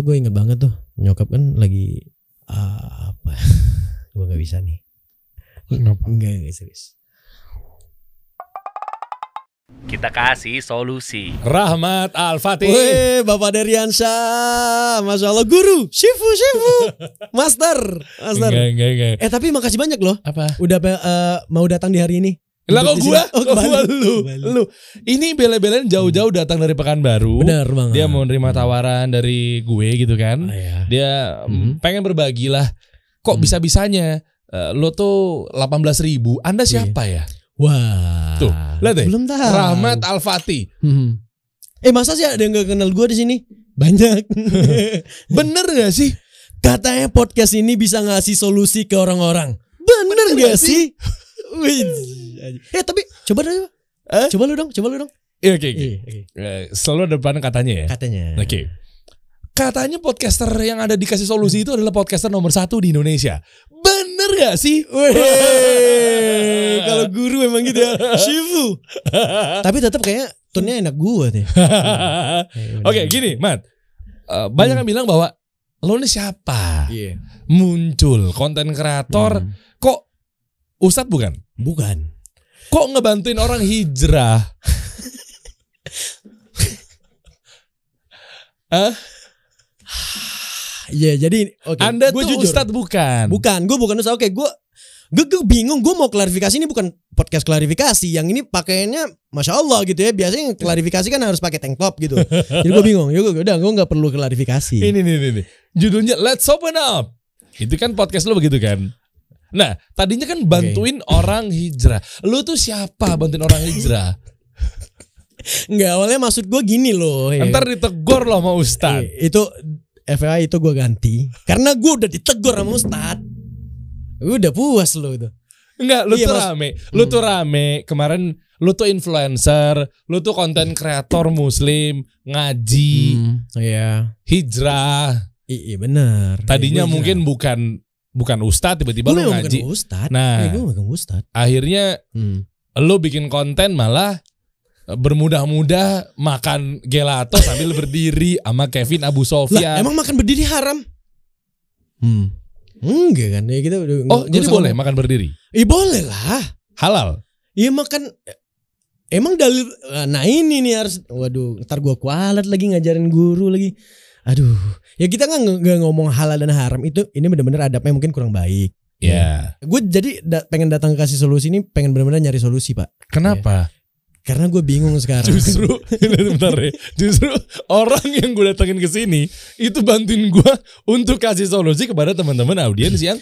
itu gue inget banget tuh nyokap kan lagi ah, apa? gue nggak bisa nih. Kenapa? Enggak, enggak serius. Kita kasih solusi. Rahmat Al-Fatih. Weh, Bapak Deriansyah, masya Allah guru, shifu, shifu, master, master. Enggak, enggak, enggak. Eh tapi makasih banyak loh, Apa? udah eh, mau datang di hari ini. Lah kok gua? Oh, Kok gua lu? Lu. Ini bela-belain jauh-jauh datang dari Pekanbaru. Benar banget. Dia mau nerima tawaran dari gue gitu kan. Oh, ya. Dia Mhm. mm, pengen berbagi lah. Kok Hmm. bisa-bisanya eh, lo tuh 18 ribu. Anda Iya. siapa ya? Wah. Tuh, lihat deh. Belum tahu. Rahmat Al-Fatih. Hmm. Eh masa sih ada yang gak kenal gue di sini? Banyak. Bener gak sih? Katanya podcast ini bisa ngasih solusi ke orang-orang. Bener, gak sih? Wih. Eh tapi coba dong. Eh? Coba lu dong, coba lu dong. Iya, Oke, oke. Iya, oke. Eh, Selalu ada depan katanya ya. Katanya. Oke. Katanya podcaster yang ada dikasih solusi itu adalah podcaster nomor satu di Indonesia. Bener gak sih? Weh, kalau guru emang gitu ya. Shifu. Tapi tetap kayaknya tone-nya enak gue deh. Oke, gini, Mat. Eh, banyak yang bilang bahwa lo ini siapa? Iya. Muncul konten kreator Hmm. kok Ustadz bukan? Bukan. Kok ngebantuin orang hijrah? Hah? Iya, jadi oke. Anda Gua tuh jujur. Ustadz bukan? Bukan, gue bukan ustaz. Oke, gue gue gue bingung. Gue mau klarifikasi ini bukan podcast klarifikasi. Yang ini pakainya, masya Allah gitu ya. Biasanya yang klarifikasi kan harus pakai tank top gitu. Jadi gue bingung. Ya udah, gue nggak perlu klarifikasi. Ini nih, nih, nih. Judulnya Let's Open Up. Itu kan podcast lo begitu kan? Nah, tadinya kan bantuin orang hijrah. Lu tuh siapa bantuin orang hijrah? Nggak awalnya maksud gue gini loh. ya. Ntar ditegur loh sama Ustadz. Eh, itu FYI itu gue ganti karena gue udah ditegur sama Ustad. Gue udah puas lo itu. Enggak, lu Iya, tuh Mas. rame. Lu tuh rame. Kemarin lu tuh influencer, lu tuh konten kreator muslim, ngaji, Iya. hijrah. Iya benar. Tadinya Ya, gua mungkin bukan bukan ustadz tiba-tiba lu ngaji. bukan Ustad. Nah. ya, gue bukan Ustad. Akhirnya Hmm. lu bikin konten malah bermudah-mudah makan gelato sambil berdiri sama Kevin Abu Lah Sofyan. emang makan berdiri haram? Hmm. Enggak kan ya kita udah oh, jadi boleh makan berdiri? Ih boleh lah. Halal. Iya makan Emang dalil Nah ini nih harus Waduh Ntar gua kualat lagi ngajarin guru lagi Aduh Ya kita nggak nggak ngomong halal dan haram Itu ini bener-bener adabnya mungkin kurang baik Ya. Gue jadi da- pengen datang kasih solusi ini Pengen bener-bener nyari solusi pak Kenapa? Karena gue bingung sekarang Justru bentar ya. Justru orang yang gue datengin ke sini itu bantuin gue untuk kasih solusi kepada teman-teman audiens yang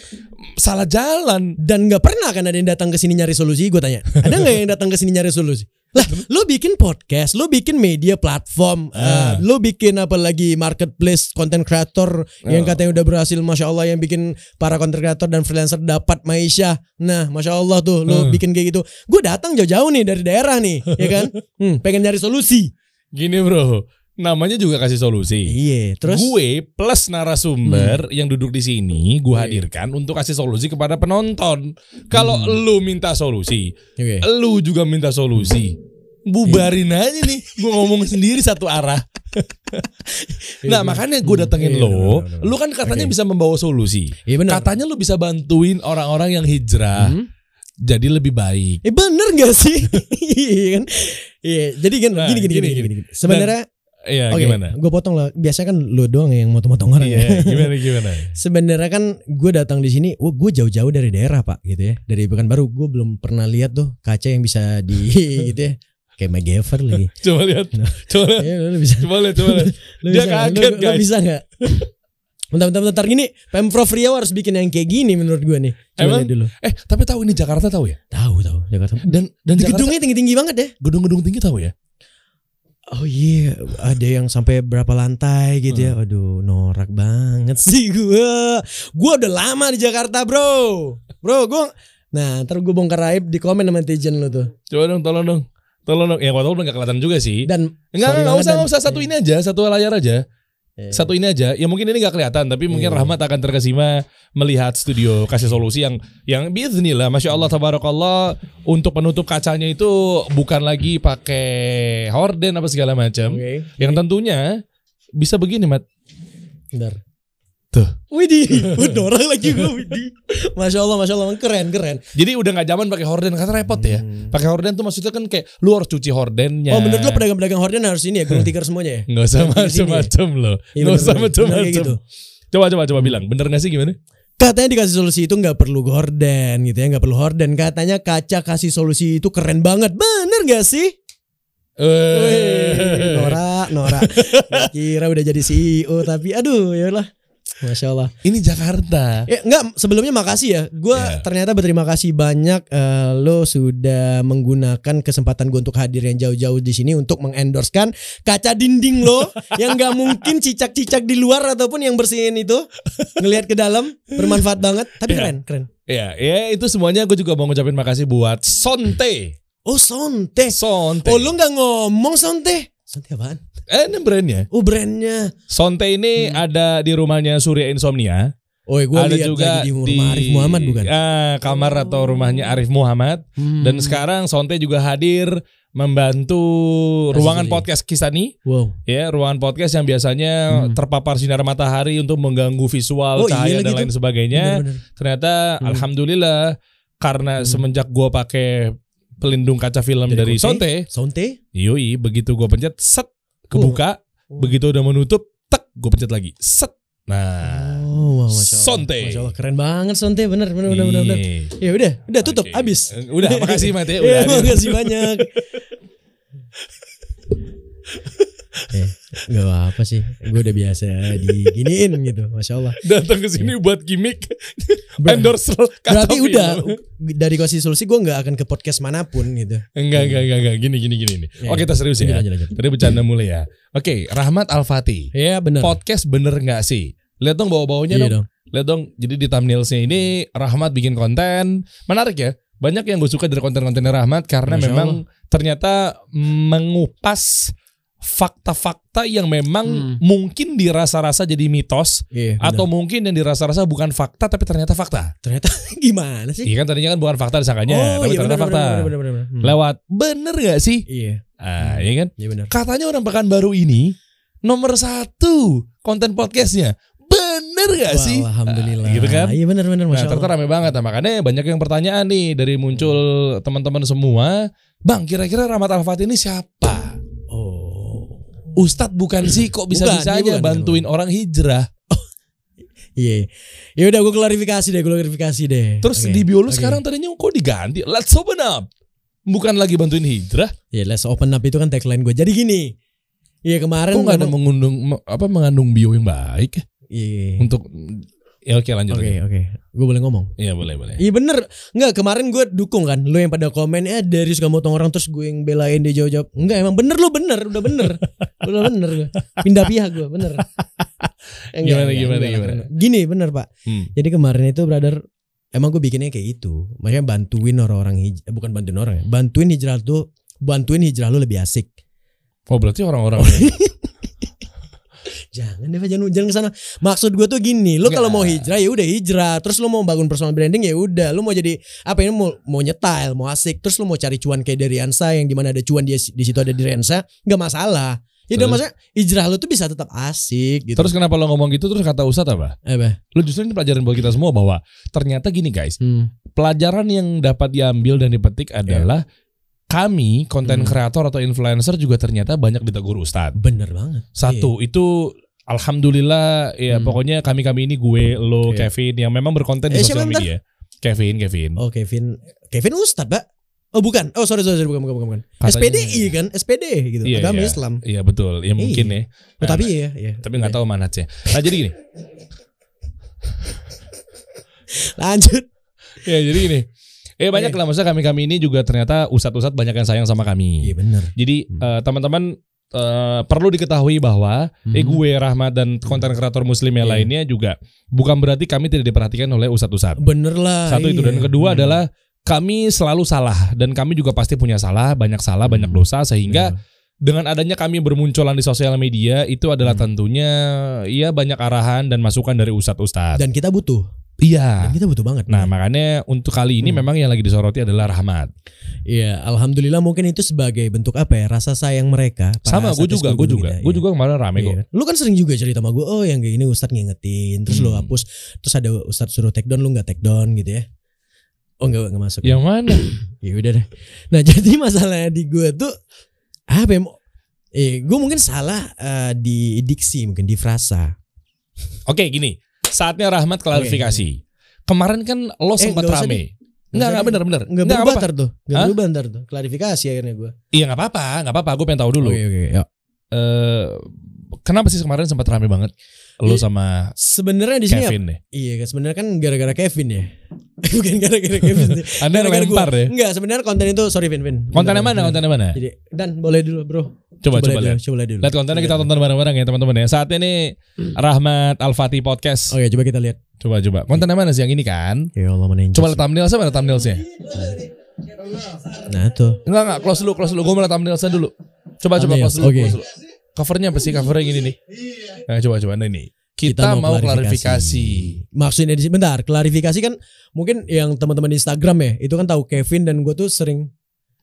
salah jalan. Dan nggak pernah kan ada yang datang ke sini nyari solusi Gue tanya Ada nggak yang datang ke sini nyari solusi Lah lo bikin podcast Lo bikin media platform Ah. eh, Lo bikin apa lagi marketplace Content creator Yang Oh. katanya udah berhasil Masya Allah Yang bikin para content creator dan freelancer Dapat maisha Nah Masya Allah tuh Lo Hmm. bikin kayak gitu Gue datang jauh-jauh nih dari daerah nih Ya kan hmm, Pengen nyari solusi Gini bro, namanya juga kasih solusi. Iya Terus gue plus narasumber yang duduk di sini gue Iya. hadirkan untuk kasih solusi kepada penonton. Kalau lu minta solusi, Oke. lu juga minta solusi. Bubarin aja nih, gue ngomong sendiri satu arah. nah makanya gue datengin Iya, lo, benar, benar. lu kan katanya Oke. bisa membawa solusi. Iya benar Katanya lu bisa bantuin orang-orang yang hijrah Hmm? jadi lebih baik. Eh bener gak sih? Iya kan? Iya, jadi kan Nah, gini, gini, gini, gini, gini, gini. gini. Sebenarnya, Iya oke, gimana? gue potong lah. Biasanya kan lu doang yang motong-motong orang ya. Iya gimana gimana? Sebenarnya kan gue datang di sini, wah gue jauh-jauh dari daerah pak, gitu ya. Dari Pekanbaru, gue belum pernah lihat tuh kaca yang bisa di, gitu ya. Kayak MacGyver lagi. Coba lihat, coba lihat, Ya, lu bisa, coba lihat, coba lihat. lu Dia bisa kaget, Lu- lu guys. bisa nggak? Bentar, bentar, bentar. Gini, Pemprov Riau harus bikin yang kayak gini menurut gue nih. Coba Emang? lihat dulu. Eh tapi tahu ini Jakarta tahu ya? Tahu, tahu. Jakarta. Dan dan Jakarta Gedungnya tinggi-tinggi banget ya. gedung-gedung tinggi tahu ya? Oh iya, ada yang sampai berapa lantai gitu ya. Aduh, norak banget sih gua. Gua udah lama di Jakarta, Bro. Bro, gua Nah, ntar gue bongkar aib di komen sama netizen lu tuh. Coba dong, tolong dong. Tolong dong. Ya kalau udah gak kelihatan juga sih. Dan Enggak, enggak usah, enggak usah. Satu ini aja, satu layar aja. Eh, Satu ini aja. Ya mungkin ini gak kelihatan, tapi mungkin Iya. Rahmat akan terkesima melihat studio kasih solusi yang yang biiznillah, masya Allah, tabarakallah. Untuk penutup kacanya itu bukan lagi pakai horden apa segala macam. Oke. Yang tentunya bisa begini, Mat. Bentar. Tuh. Widih, udah orang lagi gue Widih. Masya Allah, Masya Allah, keren, keren. Jadi udah nggak zaman pakai horden karena repot ya. Hmm. Pakai horden tuh maksudnya kan kayak lu harus cuci hordennya. Oh menurut lo pedagang-pedagang horden harus ini ya, gulung tikar semuanya ya? Nggak usah Di sini ya? Nggak usah macam-macam. gitu. Coba coba coba bilang, bener gak sih gimana? Katanya dikasih solusi itu nggak perlu horden gitu ya, nggak perlu horden. Katanya kaca kasih solusi itu keren banget, bener gak sih? Wih, Eh. Nora, Nora. Gak kira udah jadi CEO tapi aduh ya lah. Masya Allah. Ini Jakarta. Ya, enggak, sebelumnya makasih ya. Gue Ya. ternyata berterima kasih banyak eh, lo sudah menggunakan kesempatan gue untuk hadir yang jauh-jauh di sini untuk mengendorsekan kaca dinding lo yang nggak mungkin cicak-cicak di luar ataupun yang bersihin itu ngelihat ke dalam bermanfaat banget. Tapi Ya. keren, keren. Ya, ya itu semuanya gue juga mau ngucapin makasih buat Sonte. Oh sonte. Sonte. Oh lo nggak ngomong sonte? Sonte apaan? Eh, ini brandnya. Oh brandnya. Sonte ini Hmm. ada di rumahnya Surya Insomnia. Oh gue ada lihat juga lagi di rumah Arif Muhammad bukan? Ah, kamar atau rumahnya Arif Muhammad. Hmm. Dan sekarang Sonte juga hadir membantu ruangan Solusi. podcast Kisani. Wow. Ya, ruangan podcast yang biasanya Hmm. terpapar sinar matahari untuk mengganggu visual, Oh, iya cahaya dan lagi lain tuh. sebagainya. Bener-bener. Ternyata Hmm. alhamdulillah karena Hmm. semenjak gua pakai pelindung kaca film dari, Dari Sonte, Sonte? yoi begitu gua pencet set kebuka, Oh. begitu udah menutup, tek gua pencet lagi. Set. Nah, Oh, wow, Masya Allah. Sonte. Masya Allah, keren banget Sonte, bener, bener, bener, bener, bener. Iya. Ya udah, udah tutup, Oke. habis. Eh, Udah, makasih Mat ya. Ya, Udah. makasih banyak. eh, gak apa sih, gue udah biasa diginiin gitu, masya Allah. Datang ke sini buat gimmick Ber- endorse Berarti udah dari kasih solusi gue nggak akan ke podcast mana pun gitu. Enggak, enggak, enggak, enggak. Gini, gini, gini. nih. Ya, Oke, kita serius ya. Lanjut, lanjut. Tadi bercanda mulai ya. Oke, Rahmat Al-Fatih. Iya bener. Podcast bener nggak sih? Lihat dong bau-baunya Iya dong. dong. Lihat dong. Jadi di thumbnailsnya ini Rahmat bikin konten. Menarik ya. Banyak yang gue suka dari konten-kontennya Rahmat karena Masya memang ternyata mengupas fakta-fakta yang memang Hmm. mungkin dirasa-rasa jadi mitos Iya, atau bener. mungkin yang dirasa-rasa bukan fakta tapi ternyata fakta. ternyata gimana sih? Iya kan tadinya kan bukan fakta disangkanya, tapi iya ternyata bener, fakta. bener, bener, bener, bener. Hmm. Lewat bener gak sih? Iya, Ah, iya kan? iya bener. Katanya orang Pekanbaru ini nomor satu konten podcastnya. Bener gak Wah, sih? Alhamdulillah. Ah, gitu kan? Iya bener bener Nah, masya ternyata Allah. rame banget. Nah, makanya banyak yang pertanyaan nih dari muncul teman-teman semua. Bang, kira-kira Rahmat Al-Fatih ini siapa? Ustadz bukan sih kok Bukan, bisa-bisanya iya bukan, bantuin orang hijrah. Iya. Ya udah gue klarifikasi deh, gue klarifikasi deh. Terus Oke, di bio lu oke. sekarang tadinya kok diganti. Let's open up. Bukan lagi bantuin hijrah. Ya let's open up itu kan tagline gue. Jadi gini. Iya kemarin Kok nggak ada mengundung apa mengandung bio yang baik ya? Iya. untuk ya oke lanjut. Oke lagi. oke. Gue boleh ngomong. Iya boleh boleh. Iya bener Enggak kemarin gue dukung kan Lo yang pada komen Eh dari suka motong orang Terus gue yang belain dia jawab-jawab Enggak emang bener lo bener Udah bener Udah bener gue Pindah pihak gue bener Eh, Gimana, gimana, lah, gimana? bener. Gini bener pak Hmm. Jadi kemarin itu brother Emang gue bikinnya kayak itu Maksudnya bantuin orang-orang hijrah Bukan bantuin orang ya Bantuin hijrah tuh Bantuin hijrah lu lebih asik Oh berarti orang-orang Jangan deh jangan jangan ke sana. Maksud gue tuh gini, lo kalau mau hijrah ya udah hijrah. Terus lo mau bangun personal branding ya udah. Lo mau jadi apa ini mau mau nyetail, mau asik. Terus lo mau cari cuan kayak dari Riansa yang di mana ada cuan dia di situ ada di Riansa, nggak masalah. Ya udah maksudnya hijrah lo tuh bisa tetap asik gitu. Terus kenapa lo ngomong gitu terus kata Ustadz apa? apa? Lo justru ini pelajaran buat kita semua bahwa ternyata gini guys, Hmm. pelajaran yang dapat diambil dan dipetik adalah kami konten Hmm. kreator atau influencer juga ternyata banyak ditegur Ustadz. Bener banget. Satu itu alhamdulillah ya Hmm. pokoknya kami-kami ini gue, lo, Iya. Kevin yang memang berkonten di Eh, siapa sosial bentar? media. Kevin, Kevin. Oh Kevin, Kevin Ustadz, Pak. Oh bukan. Oh sorry sorry, sorry. bukan bukan bukan. bukan. Katanya- SPDI kan, SPD gitu. Iya, Agama iya. Islam. Iya betul, ya mungkin Iya. ya. Oh, tapi ya, ya. Tapi nggak tahu manhajnya. Nah jadi gini, Lanjut. ya jadi gini. Eh banyak lah maksudnya kami-kami ini juga ternyata ustadz-ustadz banyak yang sayang sama kami. Iya bener. Jadi Hmm. eh, teman-teman eh, perlu diketahui bahwa eh Mhm. gue Rahmat dan konten kreator muslim yang Iya. lainnya juga bukan berarti kami tidak diperhatikan oleh ustadz-ustadz. Bener lah. Satu itu dan iya. kedua Hmm. adalah kami selalu salah dan kami juga pasti punya salah, banyak salah, banyak Hmm. dosa sehingga Iya. dengan adanya kami bermunculan di sosial media itu adalah Hmm. tentunya ya banyak arahan dan masukan dari ustadz-ustadz. dan kita butuh Iya. Dan kita butuh banget. Nah, nih. makanya untuk kali ini Hmm. memang yang lagi disoroti adalah Rahmat. Iya, alhamdulillah mungkin itu sebagai bentuk apa ya? Rasa sayang mereka. Sama gue juga, gue juga. Gue juga kemarin rame kok. Iya. Lu kan sering juga cerita sama gue, oh yang kayak ini Ustadz ngingetin, terus lu Hmm. hapus, terus ada Ustadz suruh take down, lu nggak take down gitu ya? Oh nggak nggak masuk. Yang mana? Ya udah deh. Nah jadi masalahnya di gue tuh apa ya? Eh, gue mungkin salah eh, di diksi, mungkin di frasa. Oke, gini. Saatnya Rahmat klarifikasi. Kemarin kan lo sempat nggak usah rame. Nggak Enggak, enggak deh. bener, bener. Nggak Nggak berubah ntar tuh, nggak Hah? berubah ntar tuh. Klarifikasi akhirnya gue. Iya, enggak apa-apa, enggak apa-apa. Gue pengen tahu dulu. Oke oke. ya. Eh, kenapa sih kemarin sempat rame banget lo Iya, sama Sebenarnya di sini apa? Kevin nih? Iya sebenarnya kan gara-gara Kevin ya. Bukan gara-gara Kevin sih. Anda Gara-gara ngelempar gua. ya? Enggak, sebenarnya konten itu sorry Vin Vin. Kontennya Bentar, mana? bentar. Kontennya mana? Jadi dan boleh dulu, Bro. Coba coba lihat lihat. dulu, coba lihat dulu. Lihat kontennya kita Coba tonton bareng-bareng ya teman-teman ya. Saat ini Rahmat Al-Fatih Podcast. Oke, coba kita lihat. Coba coba. Kontennya mana sih yang ini kan? Ya Allah mana yang Coba lihat thumbnailnya mana thumbnailnya? Nah, tuh. Enggak enggak, close dulu, close dulu. Gue mau lihat thumbnailnya dulu. Coba coba close dulu, oke. close dulu. Covernya apa sih? Covernya gini nih. Nah, coba coba nah ini. Kita, mau klarifikasi. Maksudnya di sini bentar, klarifikasi kan mungkin yang teman-teman di Instagram ya, itu kan tahu Kevin dan gue tuh sering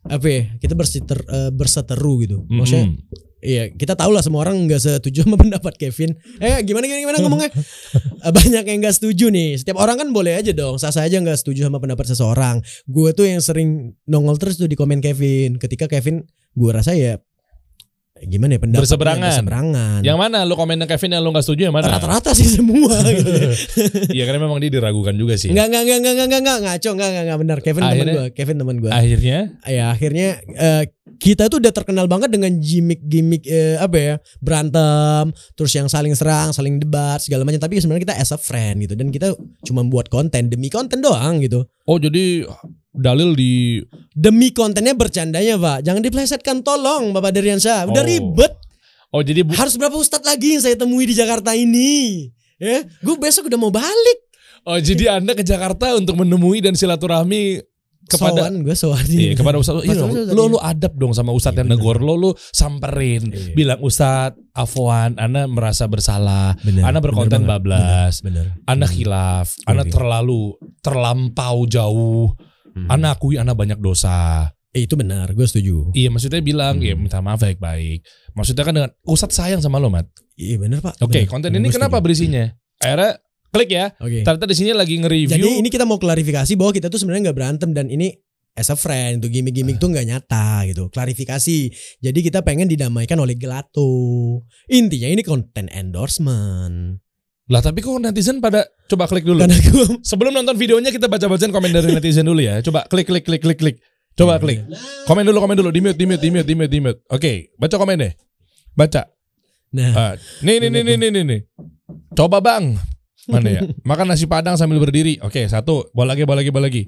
apa ya, kita berseter, eh, berseteru gitu. Maksudnya Mm-mm. Iya, kita tahu lah semua orang nggak setuju sama pendapat Kevin. Eh, gimana gimana, gimana ngomongnya? Banyak yang nggak setuju nih. Setiap orang kan boleh aja dong, sah aja nggak setuju sama pendapat seseorang. Gue tuh yang sering nongol terus tuh di komen Kevin. Ketika Kevin, gue rasa ya gimana ya pendapat Berseberangan. berseberangan. Yang mana lu komen Kevin yang lu gak setuju yang mana? Rata-rata sih semua gitu. Iya karena memang dia diragukan juga sih. Enggak, enggak, enggak, enggak, enggak, enggak, ngaco, enggak, enggak, enggak, benar. Kevin teman gue, Kevin teman gue. Akhirnya ya akhirnya eh, kita tuh udah terkenal banget dengan gimmick-gimmick eh, apa ya berantem terus yang saling serang saling debat segala macam tapi sebenarnya kita as a friend gitu dan kita cuma buat konten demi konten doang gitu oh jadi dalil di demi kontennya bercandanya pak. Jangan diplesetkan tolong bapak Deriansyah. Udah Oh. ribet. Oh jadi bu- harus berapa ustadz lagi yang saya temui di Jakarta ini? Ya gue besok udah mau balik. Oh jadi Anda ke Jakarta untuk menemui dan silaturahmi kepada sowan gue sowan Iya, kepada Ustadz. Iya, lo lo adab dong sama Ustadz Iya, yang negor lo lo samperin. Iya. bilang Ustadz Afwan Anda merasa bersalah. Bener, Anda berkonten bener bablas. Bener, Anda Hmm. khilaf. Iya, Anda iya. terlalu terlampau jauh Hmm. Anda akui Anda banyak dosa Eh, itu benar gue setuju Iya maksudnya bilang Hmm. ya minta maaf baik-baik Maksudnya kan dengan Ustadz sayang sama lo Mat iya benar pak Oke Benar. konten ini kenapa setuju. berisinya Akhirnya klik ya Oke. Ternyata di sini lagi nge-review Jadi ini kita mau klarifikasi bahwa kita tuh sebenarnya nggak berantem dan ini as a friend tuh gimmick-gimmick tuh nggak nyata gitu. Klarifikasi. Jadi kita pengen didamaikan oleh Gelato. Intinya ini konten endorsement. Lah tapi kok netizen pada Coba klik dulu Karena Sebelum nonton videonya kita baca-bacain komen dari netizen dulu ya. Coba klik klik klik klik klik. Coba klik. Komen dulu komen dulu di mute di mute di mute di mute di mute. Oke, baca komen deh. Baca. nah Ah, nih nih nih nih nih nih nih. Coba Bang. Mana ya? Makan nasi padang sambil berdiri. Oke, satu. Bola lagi bola lagi bola lagi.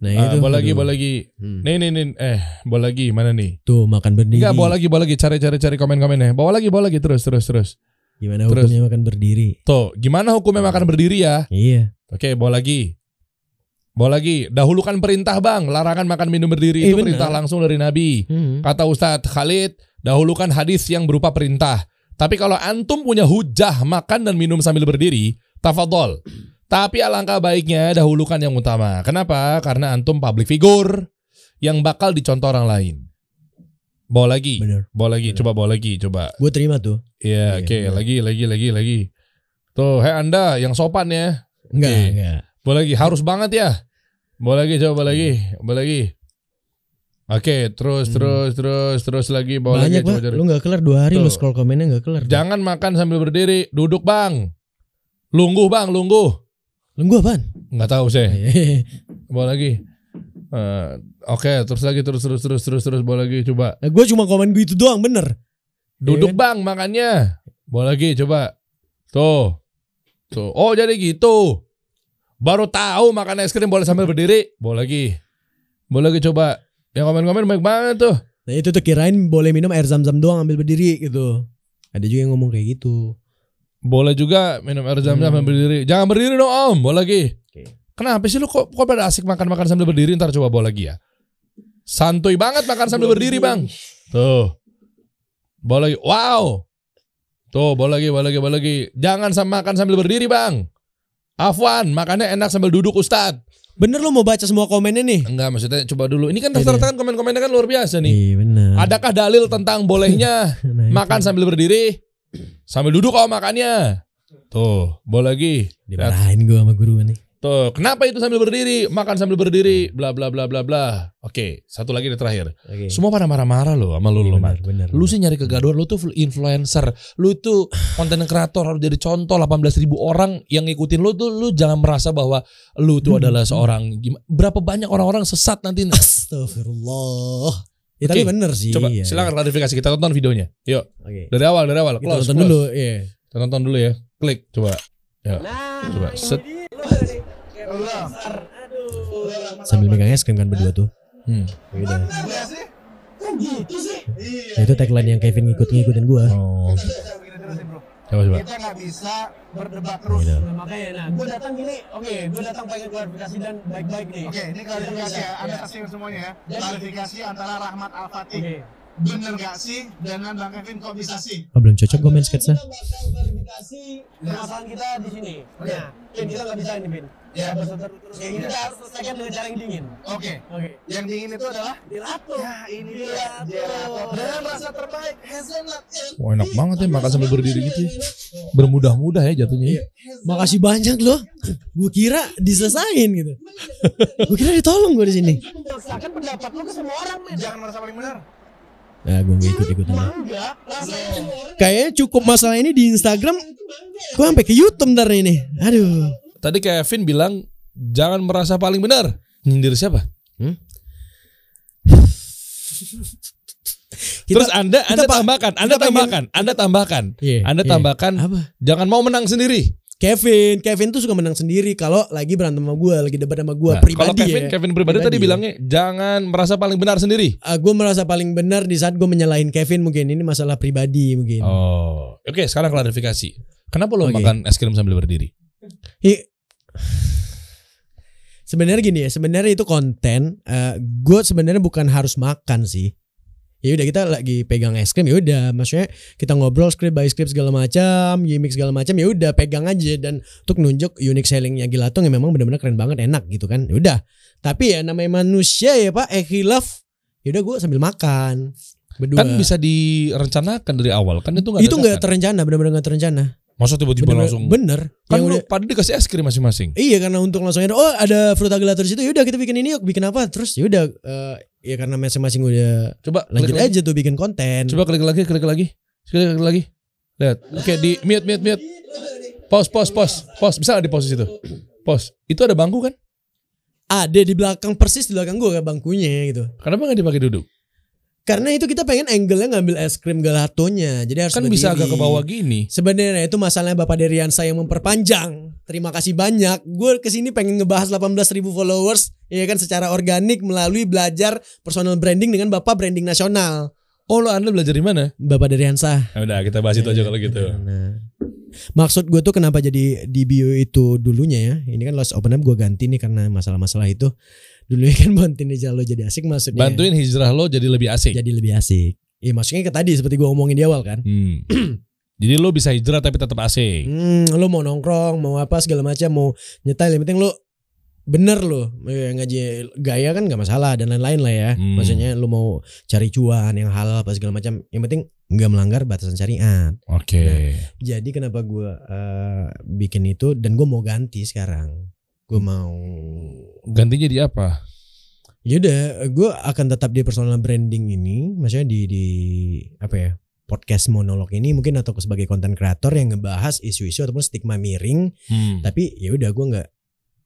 nah Ah, itu bola lagi bola lagi. Hmm. Nih nih nih eh bola lagi mana nih? Tuh makan berdiri. Enggak, bola lagi bola lagi cari cari cari komen-komennya. Bawa lagi bawa lagi terus terus terus. Gimana Terus. hukumnya makan berdiri? Tuh, gimana hukumnya makan berdiri ya? Iya. Oke, bawa lagi. Bawa lagi. Dahulukan perintah bang, larangan makan minum berdiri Eh, itu benar. perintah langsung dari Nabi. Hmm. Kata Ustadz Khalid, dahulukan hadis yang berupa perintah. Tapi kalau antum punya hujah makan dan minum sambil berdiri, tafadhol. Tapi alangkah baiknya dahulukan yang utama. Kenapa? Karena antum public figure yang bakal dicontoh orang lain. Bawa lagi, Bener. bawa lagi, Bener. coba bawa lagi, coba. Gue terima tuh. Iya, Iya, oke, bener. lagi, lagi, lagi, lagi. Tuh, hei Anda yang sopan ya. Enggak, Oke. enggak. Bawa lagi, harus banget ya. Bawa lagi, coba bawa lagi, bawa lagi. Oke, terus, Hmm. terus, terus, terus lagi, bawa Banyak lagi, coba pak. cari. Lu nggak kelar dua hari lu Tuh. scroll komennya nggak kelar. Jangan makan sambil berdiri, duduk bang. Lungguh bang, lungguh. Lu gua apaan? Nggak tahu sih. Bawa lagi. Eh, Oke, terus lagi, terus, terus, terus, terus, terus, bawa lagi, coba. Nah, gue cuma komen gue itu doang bener. Duduk Iya bang, makannya. Bawa lagi, coba. Tuh, tuh. Oh jadi gitu. Baru tahu makan es krim boleh sambil berdiri. Bawa lagi. Bawa lagi coba. Yang komen-komen baik banget tuh. Nah itu tuh kirain boleh minum air zam-zam doang ambil berdiri gitu. Ada juga yang ngomong kayak gitu. Boleh juga minum air zam-zam Hmm. sambil berdiri. Jangan berdiri dong om. Bawa lagi. Kenapa sih lu kok, kok pada asik makan-makan sambil berdiri ntar coba bawa lagi ya. Santuy banget makan sambil berdiri bang. Tuh. Bawa lagi. Wow. Tuh bawa lagi, bawa lagi, bawa lagi. Jangan sama makan sambil berdiri bang. Afwan, makannya enak sambil duduk Ustad. Bener lo mau baca semua komennya nih? Enggak, maksudnya coba dulu. Ini kan rata-rata kan komen-komennya kan luar biasa nih. Iya bener. Adakah dalil tentang bolehnya Nah, itu. makan sambil berdiri? Sambil duduk kalau makannya. Tuh, boleh lagi. Dimarahin gue sama guru nih. Tuh, kenapa itu sambil berdiri? Makan sambil berdiri, bla bla bla bla bla. Oke, satu lagi nih terakhir. Oke. Semua pada marah-marah loh sama lu, lu, Man. bener, bener. Lu sih nyari kegaduhan, lu tuh influencer, lu tuh konten kreator harus jadi contoh 18 ribu orang yang ngikutin lu tuh lu jangan merasa bahwa lu tuh Hmm. adalah seorang gimana berapa banyak orang-orang sesat nanti. Astagfirullah. Ya, tapi bener sih. Coba iya. silakan klarifikasi kita tonton videonya. Yuk, Oke. dari awal dari awal. Kita Close, tonton close. dulu, iya. Kita tonton dulu ya. Klik coba. Ya. Coba set. Sambil megang es krim kan berdua tuh. Hmm. Gitu. Nah, itu tagline yang Kevin ngikut-ngikutin gua. Oh. Coba coba. kita nggak bisa berdebat terus. Gitu. Nah, makanya nah gue datang gini oke gue datang pengen klarifikasi dan baik-baik nih Oke, ini klarifikasi ya. Anda saksikan semuanya ya. Klarifikasi antara Rahmat Al Fatih. oke Bener gak sih dengan Bang Kevin kok bisa sih? Oh, belum cocok gue main sketsa. klarifikasi permasalahan kita di sini nah Pin kita nggak bisa ini Pin Ya. berturut-turut kayak gini kita harus selesaikan dengan cara yang dingin Oke, oke yang dingin itu adalah dilato Ya ini dia Gelato Dengan rasa terbaik Hazelnut Wah enak banget ya makan sambil berdiri gitu. ya. Bermudah-mudah ya jatuhnya. ya. Makasih banyak loh. Gue kira diselesain gitu. Gue kira ditolong gue di sini. memaksakan pendapat lu ke semua orang men Jangan merasa paling benar Nah, gue gak rasanya semua orang Kayaknya cukup masalah ini di Instagram. Gue sampai ke YouTube ntar ini. Aduh. Tadi Kevin bilang jangan merasa paling benar. Nyindir siapa? Kita- Terus Anda Anda tambahkan, Anda kita pengen- tambahkan, Anda tambahkan. Iya, Anda iya. tambahkan Apa? jangan mau menang sendiri. Kevin, Kevin tuh suka menang sendiri kalau lagi berantem sama gue, lagi debat sama gue Nah, pribadi kalau Kevin ya. Kevin pribadi, tadi Pribadi ya. bilangnya jangan merasa paling benar sendiri. gue merasa paling benar di saat gue menyalahin Kevin mungkin ini masalah pribadi mungkin. Oh, oke. sekarang klarifikasi. Kenapa lo Oke. makan es krim sambil berdiri? Sebenarnya gini ya, sebenarnya itu konten. gue sebenarnya bukan harus makan sih. Ya udah kita lagi pegang es krim ya udah, maksudnya kita ngobrol script by script segala macam, gimmick segala macam ya udah pegang aja dan untuk nunjuk unique sellingnya Gilatong yang memang benar-benar keren banget, enak gitu kan. Ya udah. Tapi ya namanya manusia ya Pak, eh khilaf. Ya udah gue sambil makan berdua. Kan bisa direncanakan dari awal. Kan itu nggak itu nggak terencana, benar-benar nggak terencana. Masa tiba-tiba Bener, langsung bener. Kan Yang lu udah- pada dikasih es krim masing-masing. Iya karena untuk langsung ada oh ada frutagelator di situ yaudah kita bikin ini yuk bikin apa terus yaudah eh, ya karena masing-masing udah Coba lanjut klik lagi. aja tuh bikin konten. Coba klik lagi, klik lagi. Klik lagi. Lihat. Oke, di mute mute mute. Pause, pause, pause. Pause. Bisa di pause di situ? Pause. Itu ada bangku kan? Ada di belakang persis di belakang gua bangkunya gitu. Kenapa nggak dipakai duduk? Karena itu kita pengen angle-nya ngambil es krim gelatonya. Jadi harus Kan bisa agak ke bawah gini. Sebenarnya itu masalahnya Bapak Deriansa yang memperpanjang. Terima kasih banyak. Gue ke sini pengen ngebahas 18.000 followers, ya kan secara organik melalui belajar personal branding dengan Bapak branding nasional. Oh, lo Anda belajar di mana? Bapak Deriansa. Ya udah, kita bahas itu aja kalau gitu. Nah, maksud gue tuh kenapa jadi di bio itu dulunya ya? Ini kan lost open up gue ganti nih karena masalah-masalah itu. Dulunya kan bantuin aja lo jadi asik maksudnya. Bantuin hijrah lo jadi lebih asik. Jadi lebih asik. Iya maksudnya ke tadi seperti gue ngomongin di awal kan. Hmm. Jadi lo bisa hijrah tapi tetap asik. Hmm, lo mau nongkrong, mau apa segala macam, mau nyetel yang penting lo bener lo Eh, ngaji gaya kan nggak masalah dan lain-lain lah ya. Hmm. Maksudnya lo mau cari cuan yang halal apa segala macam, yang penting nggak melanggar batasan syariat. Oke. Jadi kenapa gue eh, bikin itu dan gue mau ganti sekarang. Gue mau Gantinya di apa? Yaudah, gue akan tetap di personal branding ini, maksudnya di di apa ya podcast monolog ini mungkin atau sebagai konten kreator yang ngebahas isu-isu ataupun stigma miring. Hmm. Tapi ya udah gue nggak,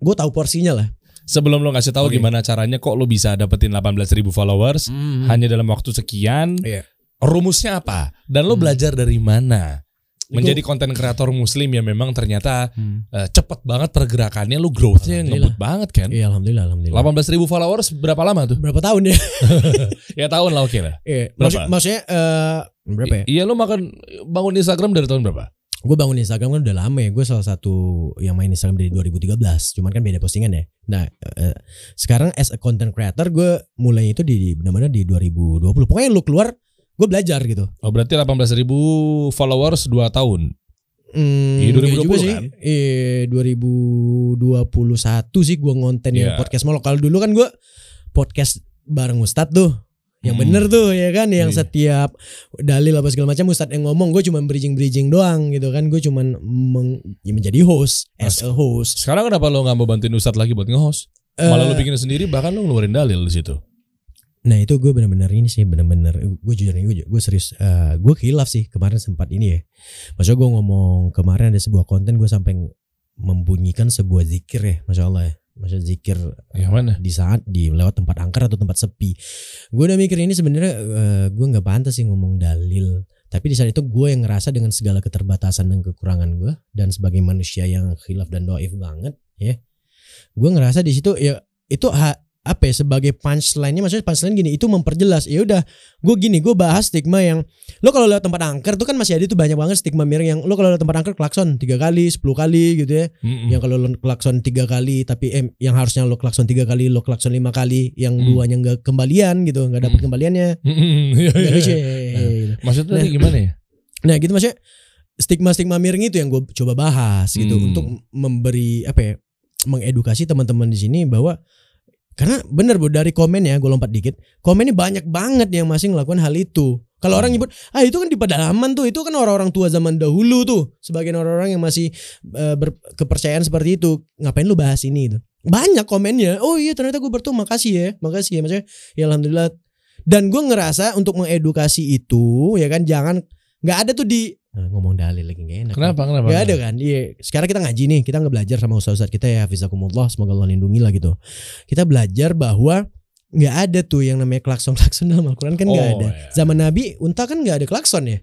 gue tahu porsinya lah. Sebelum lo ngasih tahu Oke. gimana caranya kok lo bisa dapetin 18.000 followers hanya dalam waktu sekian. Iya. Rumusnya apa? Dan lo Hmm. belajar dari mana? Menjadi konten kreator muslim yang memang ternyata Hmm. eh, cepet banget pergerakannya lo growthnya ngebut banget kan? Iya, alhamdulillah, alhamdulillah. 18.000 followers berapa lama tuh? Berapa tahun ya? Ya tahun lah oke lah. Iya, Berapa? maksud- maksudnya eh, berapa ya? Iya lo makan bangun Instagram dari tahun berapa? Gue bangun Instagram kan udah lama ya. Gue salah satu yang main Instagram dari 2013. Cuman kan beda postingan ya. Nah, eh, sekarang as a content creator gue mulai itu di benar-benar di 2020. Pokoknya lu keluar, gue belajar gitu. Oh berarti 18.000 followers 2 tahun. Hmm, Iya, enggak 2020 juga sih. kan? Iya, 2021 sih gua ngonten yang Iya. podcast molok. Kalau dulu kan gua podcast bareng Ustadz tuh. Yang Hmm. bener tuh ya kan yang Iya. setiap dalil apa segala macam Ustadz yang ngomong gue cuma bridging-bridging doang gitu kan gue cuma meng- ya menjadi host as a host Sekarang kenapa lo nggak mau bantuin Ustadz lagi buat nge-host? Malah lo Eh, bikin sendiri bahkan lo ngeluarin dalil di situ. Nah itu gue bener-bener ini sih bener-bener gue jujur nih gue, gue serius Eh, gue khilaf sih kemarin sempat ini ya. Maksudnya gue ngomong kemarin ada sebuah konten gue sampai membunyikan sebuah zikir ya, masya Allah ya. Maksudnya zikir Yang mana? di saat di lewat tempat angker atau tempat sepi. Gue udah mikir ini sebenarnya eh, gue nggak pantas sih ngomong dalil. Tapi di saat itu gue yang ngerasa dengan segala keterbatasan dan kekurangan gue dan sebagai manusia yang khilaf dan doif banget ya. Gue ngerasa di situ ya itu ha- apa ya sebagai punchline-nya maksudnya punchline gini itu memperjelas ya udah gue gini gue bahas stigma yang lo kalau lewat tempat angker tuh kan masih ada tuh banyak banget stigma miring yang lo kalau lewat tempat angker klakson tiga kali 10 kali gitu ya Mm-mm. yang kalau lo klakson tiga kali tapi eh, yang harusnya lo klakson tiga kali lo klakson lima kali yang Hmm. duanya nggak kembalian gitu nggak dapet Hmm. kembaliannya ya. Maksudnya Nah. gimana ya? nah gitu maksudnya stigma stigma miring itu yang gue coba bahas gitu Hmm. untuk memberi apa ya mengedukasi teman-teman di sini bahwa karena bener bu dari komen ya gue lompat dikit komennya banyak banget yang masih ngelakuin hal itu. Kalau orang nyebut ah itu kan di pedalaman tuh itu kan orang-orang tua zaman dahulu tuh sebagian orang-orang yang masih eh, berkepercayaan seperti itu ngapain lu bahas ini? Itu banyak komennya oh iya ternyata gue bertemu makasih ya makasih ya maksudnya ya alhamdulillah. Dan gue ngerasa untuk mengedukasi itu ya kan jangan nggak ada tuh di Eh, ngomong dalil lagi gak enak Kenapa? Kenapa? Gak ada kan Iya Sekarang kita ngaji nih Kita nggak belajar sama ustaz-ustaz kita ya Hafizakumullah Semoga Allah lindungi lah gitu Kita belajar bahwa nggak ada tuh yang namanya klakson-klakson dalam Al-Quran kan nggak Oh, ada iya. Zaman Nabi Unta kan nggak ada klakson ya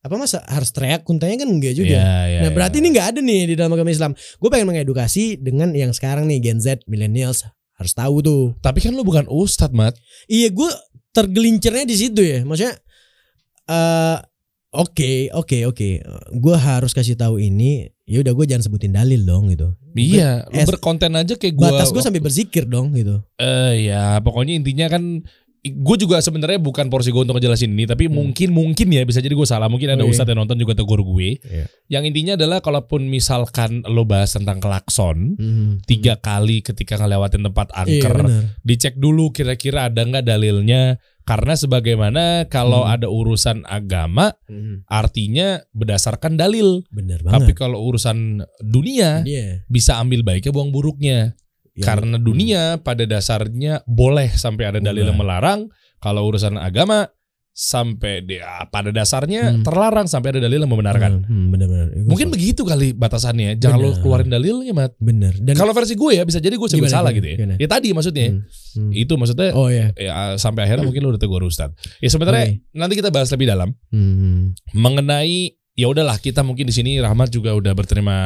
Apa masa harus teriak Untanya kan enggak juga Iya, iya, Nah berarti iya. ini nggak ada nih di dalam agama Islam Gue pengen mengedukasi dengan yang sekarang nih Gen Z, Millennials Harus tahu tuh Tapi kan lo bukan ustadz, Mat. Iya gue tergelincirnya di situ ya Maksudnya eh Oke, oke, oke. Gue harus kasih tahu ini. Ya udah gue jangan sebutin dalil dong gitu. Iya, lo Es- berkonten aja kayak gue. Batas gue sampai berzikir dong gitu. Eh ya, pokoknya intinya kan gue juga sebenarnya bukan porsi gue untuk ngejelasin ini, tapi Hmm. mungkin mungkin ya bisa jadi gue salah. Mungkin ada Oke. ustadz yang nonton juga tegur gue. Iya. Yang intinya adalah kalaupun misalkan lo bahas tentang klakson tiga kali ketika ngelewatin tempat Hmm. Iya angker, benar. dicek dulu kira-kira ada nggak dalilnya. Karena sebagaimana kalau Hmm. ada urusan agama, artinya berdasarkan dalil. Benar Tapi banget. kalau urusan dunia Iya. bisa ambil baiknya buang buruknya. Ya, Karena dunia pada dasarnya boleh sampai ada dalil yang melarang. Kalau urusan agama sampai dia pada dasarnya Hmm. terlarang sampai ada dalil yang membenarkan. Hmm, benar-benar. Gua Mungkin so- begitu kali batasannya. Jangan lo Benar. keluarin dalilnya, Mat. benar. Dan Kalau versi gue ya bisa jadi gue sebut Gimana, salah gimana, gitu ya. gimana? Ya tadi maksudnya. Hmm, hmm. Itu maksudnya Oh ya. ya sampai akhirnya mungkin lo udah tegur Ustaz. Ya sebenarnya Oke. nanti kita bahas lebih dalam Hmm. mengenai ya udahlah kita mungkin di sini Rahmat juga udah berterima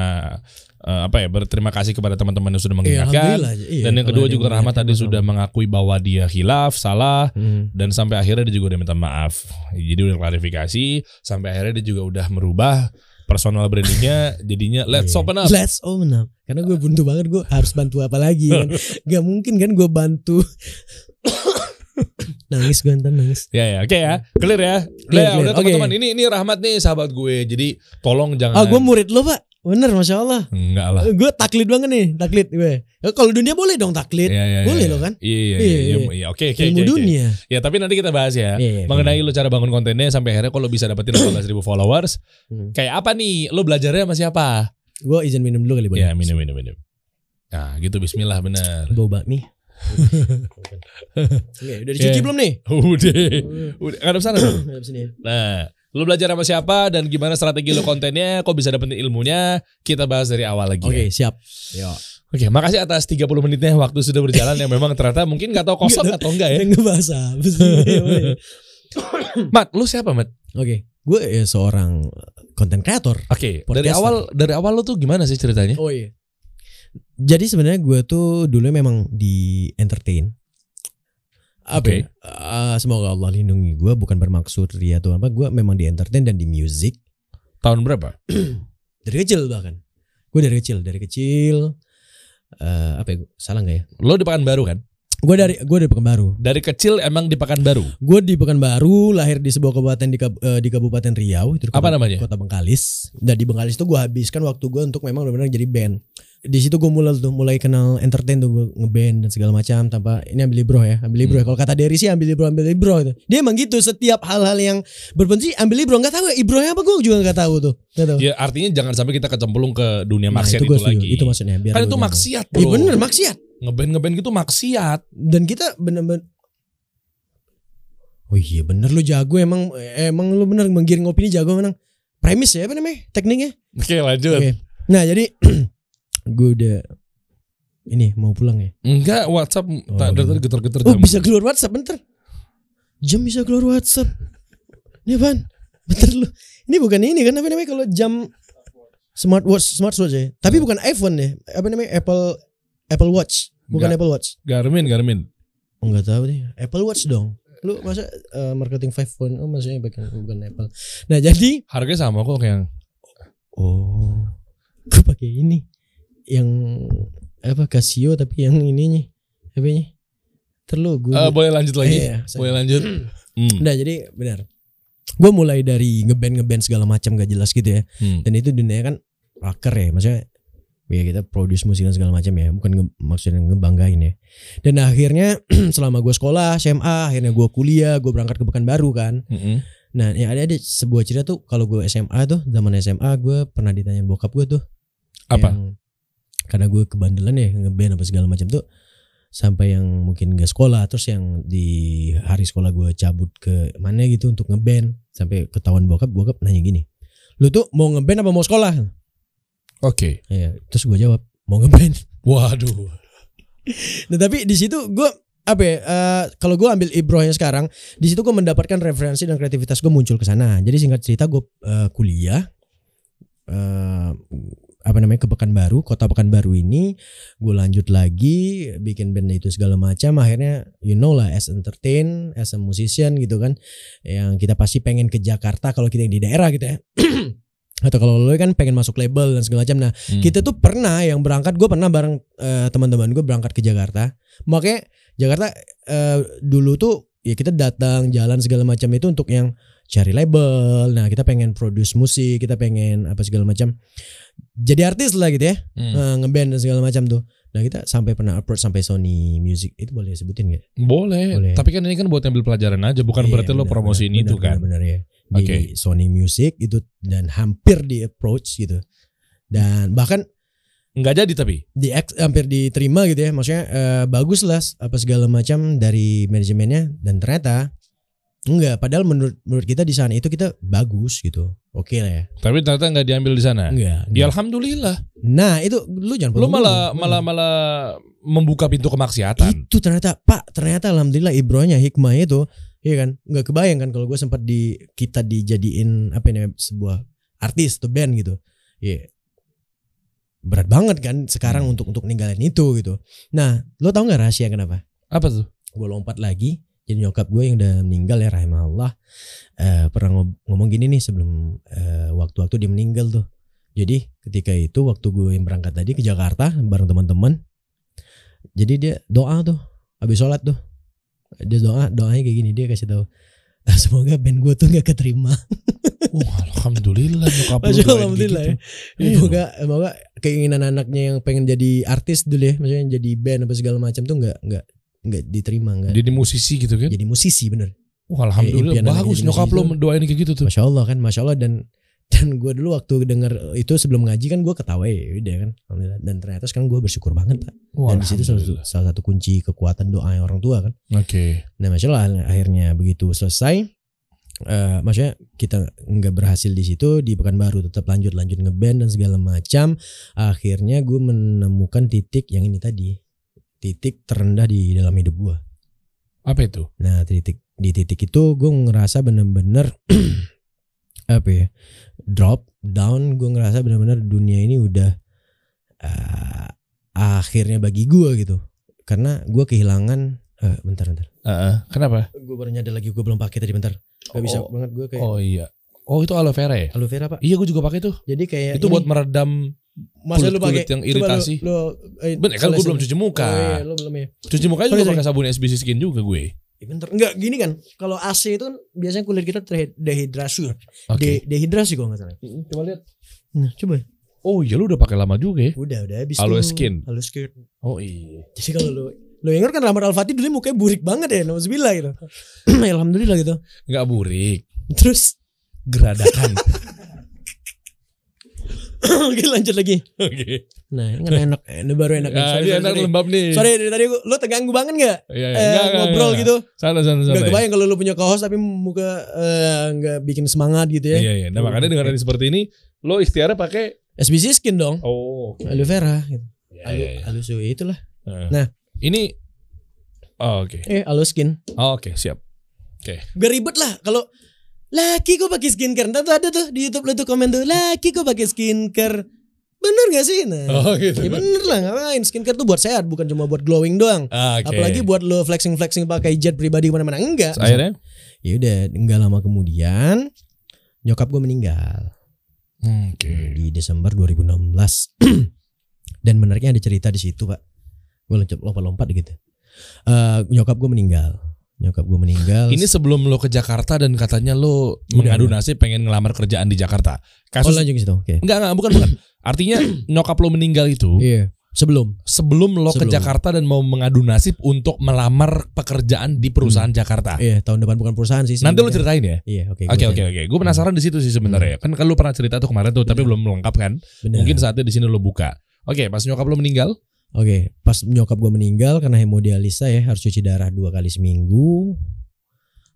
eh, apa ya berterima kasih kepada teman-teman yang sudah Iya, mengingatkan. Iya, Dan yang kedua juga Rahmat tadi sudah mengakui bahwa dia hilaf, salah Hmm. dan sampai akhirnya dia juga udah minta maaf. Jadi udah klarifikasi, sampai akhirnya dia juga udah merubah personal brandingnya jadinya let's Iya. open up. Let's open up. Karena gue buntu banget gue harus bantu apa lagi kan. Gak mungkin kan gue bantu. nangis gue ntar nangis. Ya ya, oke ya. Clear ya. Clear, Udah, ya, clear. udah teman-teman. Ini ini Rahmat nih sahabat gue. Jadi tolong jangan Ah gue murid lo pak. Bener masya Allah. Enggak lah. Gue taklid banget nih taklid gue. Ya, Kalau dunia boleh dong taklid. Iya, iya, boleh iya. lo kan. Iya iya Iya, iya. iya. iya. Oke oke Ilmu oke. dunia. Ya tapi nanti kita bahas ya Iya, iya, mengenai lo cara bangun kontennya sampai akhirnya kalau bisa dapetin 18 ribu followers. Hmm. Kayak apa nih? Lo belajarnya sama siapa? Gue izin minum dulu kali boleh. Ya minum minum minum. Nah gitu Bismillah benar. Bau bakmi. Oke, udah dicuci belum nih? Udah, udah ngadep sana dong. Ada sini ya. Nah, lo belajar sama siapa dan gimana strategi lo kontennya, kok bisa dapetin ilmunya, kita bahas dari awal lagi. Oke, ya. siap. Yo. Oke, makasih atas 30 menitnya waktu sudah berjalan yang memang ternyata mungkin nggak tahu kosong atau enggak ya. Apa sih? Mat, lu siapa, Mat? Oke, gue ya seorang konten kreator. Oke, dari Podcaster. awal dari awal lo tuh gimana sih ceritanya? Oh iya. Jadi sebenarnya gue tuh dulu memang di entertain. Apa? Oke. ya? Eh, semoga Allah lindungi gue. Bukan bermaksud ria atau apa. Gue memang di entertain dan di music Tahun berapa? dari kecil bahkan. Gue dari kecil, dari kecil. eh apa ya? Salah nggak ya? Lo di Pekanbaru kan? Gue dari gue dari Pekanbaru. Dari kecil emang di Pekanbaru. Gue di Pekanbaru, lahir di sebuah kabupaten di, Kab- eh, di Kabupaten Riau. Itu Apa Kota- namanya? Kota Bengkalis. Dan di Bengkalis itu gue habiskan waktu gue untuk memang benar-benar jadi band. Di situ gue mulai tuh mulai kenal entertain tuh gue ngeband dan segala macam tanpa ini ambil libro ya ambil libro ya. kalau kata Derry sih ambil libro ambil libro itu dia emang gitu setiap hal-hal yang berbenci ambil libro nggak tahu ya ibronya apa gue juga nggak tahu tuh nggak tahu Ya artinya jangan sampai kita kecemplung ke dunia Nah, maksiat itu itu, lagi. itu maksudnya biar kan itu nyambung. maksiat Iya bro. bener maksiat Ngeband ngeband gitu maksiat. dan kita bener-bener Oh iya bener lu jago emang emang lu bener menggiring opini jago menang premis ya apa namanya tekniknya Oke lanjut. Oke. nah jadi gue udah ini mau pulang ya? Enggak WhatsApp tak dari tadi getar-getar oh bisa keluar WhatsApp bentar. Jam bisa keluar WhatsApp. Ini apaan? Bentar lu. Ini bukan ini kan apa namanya kalau jam smartwatch smartwatch ya? Tapi bukan iPhone deh apa namanya Apple Apple Watch? Bukan. Apple Watch? Garmin Garmin. Oh, nggak tahu deh. Apple Watch dong. Lu masa eh, marketing five phone? Oh maksudnya bukan bukan Apple. Nah jadi Harganya sama kok kayak yang oh. Gue pakai ini yang apa Casio tapi yang ininya apa nya? Terlalu gue. Eh, boleh lanjut lagi. Iya, saya- boleh lanjut. Hmm. Nah jadi benar. Gue mulai dari ngeband ngeband segala macam gak jelas gitu ya. Hmm. Dan itu dunia kan rocker ya. Maksudnya ya kita produce musik dan segala macam ya. Bukan nge- maksudnya ngebanggain ya. Dan akhirnya selama gue sekolah SMA, akhirnya gue kuliah, gue berangkat ke Pekanbaru kan. Mm-mm. Nah, yang ada ada sebuah cerita tuh kalau gue SMA tuh zaman SMA gue pernah ditanyain bokap gue tuh Apa? yang- karena gue kebandelan ya ngeband apa segala macam tuh sampai yang mungkin gak sekolah terus yang di hari sekolah gue cabut ke mana gitu untuk ngeband sampai ketahuan bokap bokap nanya gini lu tuh mau ngeband apa mau sekolah Oke. ya terus gue jawab mau ngeband Waduh. Nah tapi di situ gue apa ya? eh, kalau gue ambil ibrohnya sekarang, di situ gue mendapatkan referensi dan kreativitas gue muncul ke sana. Jadi singkat cerita gue eh, kuliah eh, apa namanya ke Pekanbaru, kota Pekanbaru ini gue lanjut lagi bikin band itu segala macam. Akhirnya you know lah as entertain, as a musician gitu kan, yang kita pasti pengen ke Jakarta kalau kita yang di daerah gitu ya. Atau kalau lo kan pengen masuk label dan segala macam. Nah Hmm. kita tuh pernah yang berangkat gue pernah bareng eh, teman-teman gue berangkat ke Jakarta makanya Jakarta eh, dulu tuh ya kita datang jalan segala macam itu untuk yang cari label nah kita pengen produce musik kita pengen apa segala macam jadi artis lah gitu ya Hmm. eh, ngeband dan segala macam tuh nah kita sampai pernah approach sampai Sony Music itu boleh sebutin gak? Boleh. Boleh. Tapi kan ini kan buat ambil pelajaran aja, bukan Iya, berarti lo benar, promosiin benar, itu benar, kan. benar, benar, ya di Oke. Sony Music itu dan hampir di approach gitu dan bahkan Enggak jadi tapi. di hampir diterima gitu ya maksudnya eh, bagus lah apa segala macam dari manajemennya dan ternyata enggak padahal menurut menurut kita di sana itu kita bagus gitu oke lah ya Tapi ternyata enggak diambil di sana. enggak, Ya alhamdulillah. nah itu lu jangan potong malah dulu. malah malah membuka pintu kemaksiatan. itu ternyata pak ternyata alhamdulillah ibrohnya hikmahnya itu iya kan nggak kebayang kan kalau gue sempat di kita dijadiin apa ini sebuah artis atau band gitu Iya berat banget kan sekarang Hmm. untuk untuk ninggalin itu gitu nah lo tau nggak rahasia kenapa Apa tuh? gue lompat lagi jadi nyokap gue yang udah meninggal ya rahimahullah eh, pernah ngob- ngomong gini nih sebelum eh, waktu-waktu dia meninggal tuh jadi ketika itu waktu gue yang berangkat tadi ke Jakarta bareng teman-teman jadi dia doa tuh habis sholat tuh dia doa doanya kayak gini dia kasih tahu "Ah, semoga band gue tuh gak keterima Wah, alhamdulillah nyokap lu alhamdulillah gitu. ya. Iya. semoga semoga keinginan anaknya yang pengen jadi artis dulu ya maksudnya jadi band apa segala macam tuh nggak nggak nggak diterima nggak Jadi musisi gitu kan? jadi musisi bener Wah, alhamdulillah anaknya bagus nyokap lo musisi tuh. doain kayak gitu tuh. Masya Allah kan, Masya Allah dan dan gue dulu waktu denger itu sebelum ngaji kan gue ketawa ya udah kan, alhamdulillah. Dan ternyata sekarang gue bersyukur banget pak. Wah, Dan di situ salah, satu- salah satu kunci kekuatan doa orang tua kan. Oke. Nah Masya Allah akhirnya begitu selesai, eh maksudnya kita nggak berhasil di situ di Pekanbaru tetap lanjut lanjut ngeband dan segala macam. Akhirnya gue menemukan titik yang ini tadi, titik terendah di dalam hidup gue. Apa itu? Nah titik di titik itu gue ngerasa bener-bener apa ya drop down gue ngerasa bener-bener dunia ini udah eh, akhirnya bagi gue gitu karena gue kehilangan eh, bentar bentar Heeh. Kenapa? gue baru nyadar lagi gue belum pakai tadi bentar gak bisa Oh. banget gue kayak Oh iya. Oh itu aloe vera ya? aloe vera pak Iya gue juga pakai tuh. jadi kayak itu ini, buat meredam masa lu kulit-kulit pakai yang Coba lu- iritasi. lu, eh, Ben, kan gue belum cuci muka. oh, iya, lu belum ya Cuci muka juga pakai sabun SBC Skin juga gue. Eh, bentar enggak gini kan kalau AC itu kan biasanya kulit kita terdehidrasi Oke. De- dehidrasi kalau nggak salah Coba lihat. Nah, coba. Oh iya lu udah pakai lama juga ya. Udah, udah habis Aloe tuh. skin. Aloe skin. Oh iya. Jadi kalau lu lu ingat kan Rahmat Al-Fatih dulu mukanya burik banget ya, nauzubillah gitu. Alhamdulillah gitu. Nggak burik, Terus geradakan. Oke lanjut lagi. Oke. Nah ini kan enak, ini baru enak. Nah, sorry, ini sorry, enak sorry. lembab nih. Sorry dari tadi lu terganggu banget gak? Iya, iya. Eh, Nggak, nggak, ngobrol nggak. gitu. Sana sana sana. Gak kebayang kalau lu punya co-host tapi muka eh, nggak bikin semangat gitu ya. Iya iya. Nah makanya dengan seperti ini, lo ikhtiarnya pakai. SBC skin dong. Oh. Aloe vera gitu. Iya, Aloe, iya, iya. aloe su- itulah. Nah. Nah. ini. Oh, Oke. Eh aloe skin. Oh, Oke siap. Gak ribet lah kalau laki kok pakai skincare. Ntar tuh ada tuh di YouTube lu tuh komen tuh laki kok pakai skincare. Bener gak sih? Nah, Oh gitu. ya bener lah ngapain skincare tuh buat sehat bukan cuma buat glowing doang. Ah, Oke. Apalagi buat lo flexing flexing pakai jet pribadi ke mana-mana enggak. Terus akhirnya. Ya udah, enggak lama kemudian nyokap gue meninggal Oke. di Desember 2016. Dan menariknya ada cerita di situ pak. Gue lompat-lompat gitu. Eh nyokap gue meninggal. Nyokap gue meninggal. Ini sebelum lo ke Jakarta dan katanya lo Udah, mengadu nasib pengen ngelamar kerjaan di Jakarta. oh, Kasus lanjut ke situ. Oke. enggak enggak bukan bukan. Artinya nyokap lo meninggal itu Iya. Sebelum. sebelum lo ke Sebelum. Jakarta dan mau mengadu nasib untuk melamar pekerjaan di perusahaan Jakarta. Iya, tahun depan bukan perusahaan sih. Nanti lo ceritain ya. Iya, oke. Oke oke oke. Gue penasaran di situ sih sebenarnya. Kan kan lu pernah cerita tuh kemarin tuh, tapi belum lengkap kan. Benar. Mungkin saatnya di sini lo buka. Oke, pas nyokap lo meninggal. Oke, pas nyokap gue meninggal karena hemodialisa ya harus cuci darah dua kali seminggu.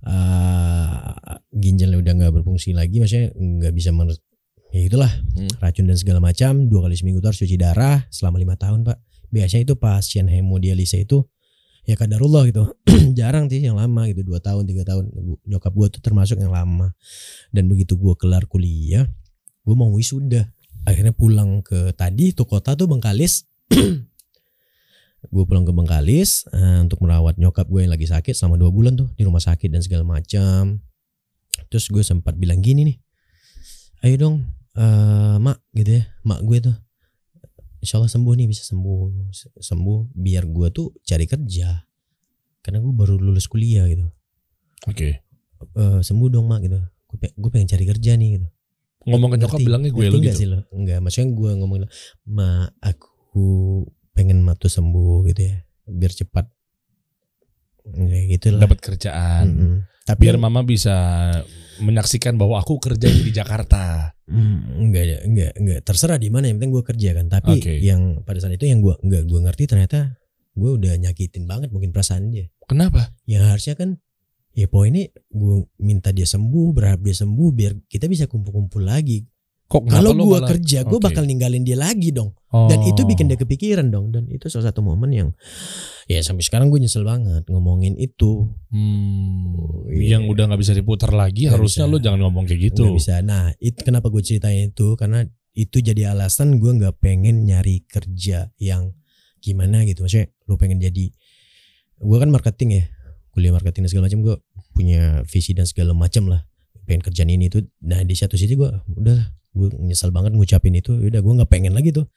Ah, ginjalnya udah nggak berfungsi lagi, maksudnya nggak bisa men- ya itulah Hmm. racun dan segala macam. Dua kali seminggu tuh harus cuci darah selama lima tahun pak. Biasanya itu pasien hemodialisa itu ya kadarullah gitu, jarang sih yang lama gitu dua tahun tiga tahun. Nyokap gue tuh termasuk yang lama. Dan begitu gue kelar kuliah, gue mau wisuda. Akhirnya pulang ke tadi tuh kota tuh Bengkalis gue pulang ke Bengkalis eh, untuk merawat nyokap gue yang lagi sakit selama dua bulan tuh di rumah sakit dan segala macam. Terus gue sempat bilang gini nih, ayo dong, eh, mak gitu ya, mak gue tuh, insya Allah sembuh nih bisa sembuh, sembuh biar gue tuh cari kerja, karena gue baru lulus kuliah gitu, Oke. Eh, sembuh dong mak gitu, gue, pe- gue pengen cari kerja nih gitu. Ngomong ke nyokap bilangnya gue lo gitu. sih lo? Enggak, maksudnya gue ngomong ma aku pengen mak tuh sembuh gitu ya, biar cepat. Kayak gitu lah. Dapat kerjaan. Mm-mm. Tapi Biar mama bisa menyaksikan bahwa aku kerja di Jakarta. Mm, enggak enggak, enggak terserah di mana yang penting gue kerja kan. Tapi Oke. yang pada saat itu yang gue enggak gue ngerti ternyata gue udah nyakitin banget mungkin perasaan dia. Kenapa? Yang harusnya kan ya poinnya gue minta dia sembuh, berharap dia sembuh biar kita bisa kumpul-kumpul lagi. Kok Kalau lo gue kerja, gue Oke. bakal ninggalin dia lagi dong. Dan Oh. itu bikin dia kepikiran dong. Dan itu salah satu momen yang ya sampai sekarang gue nyesel banget ngomongin itu. Hmm, Iya. yang udah nggak bisa diputar lagi Nggak harusnya bisa. lo jangan ngomong kayak gitu. Nggak bisa. Nah, itu kenapa gue ceritain itu karena itu jadi alasan gue nggak pengen nyari kerja yang gimana gitu. Maksudnya lu pengen jadi gue kan marketing ya, kuliah marketing dan segala macam gue punya visi dan segala macam lah. Pengen kerjaan ini itu. Nah di satu sisi gue udah gue nyesal banget ngucapin itu. Udah gue nggak pengen lagi tuh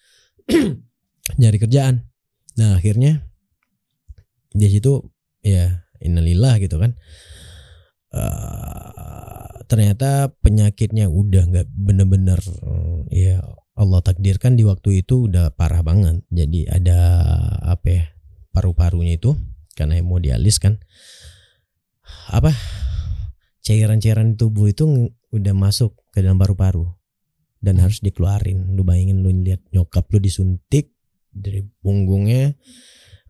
nyari kerjaan. Nah akhirnya di situ ya innalillah gitu kan. Eh, ternyata penyakitnya udah nggak bener-bener eh, ya Allah takdirkan di waktu itu udah parah banget. Jadi ada apa ya paru-parunya itu karena hemodialis kan apa cairan-cairan tubuh itu udah masuk ke dalam paru-paru dan harus dikeluarin. Lu bayangin lu lihat nyokap lu disuntik dari punggungnya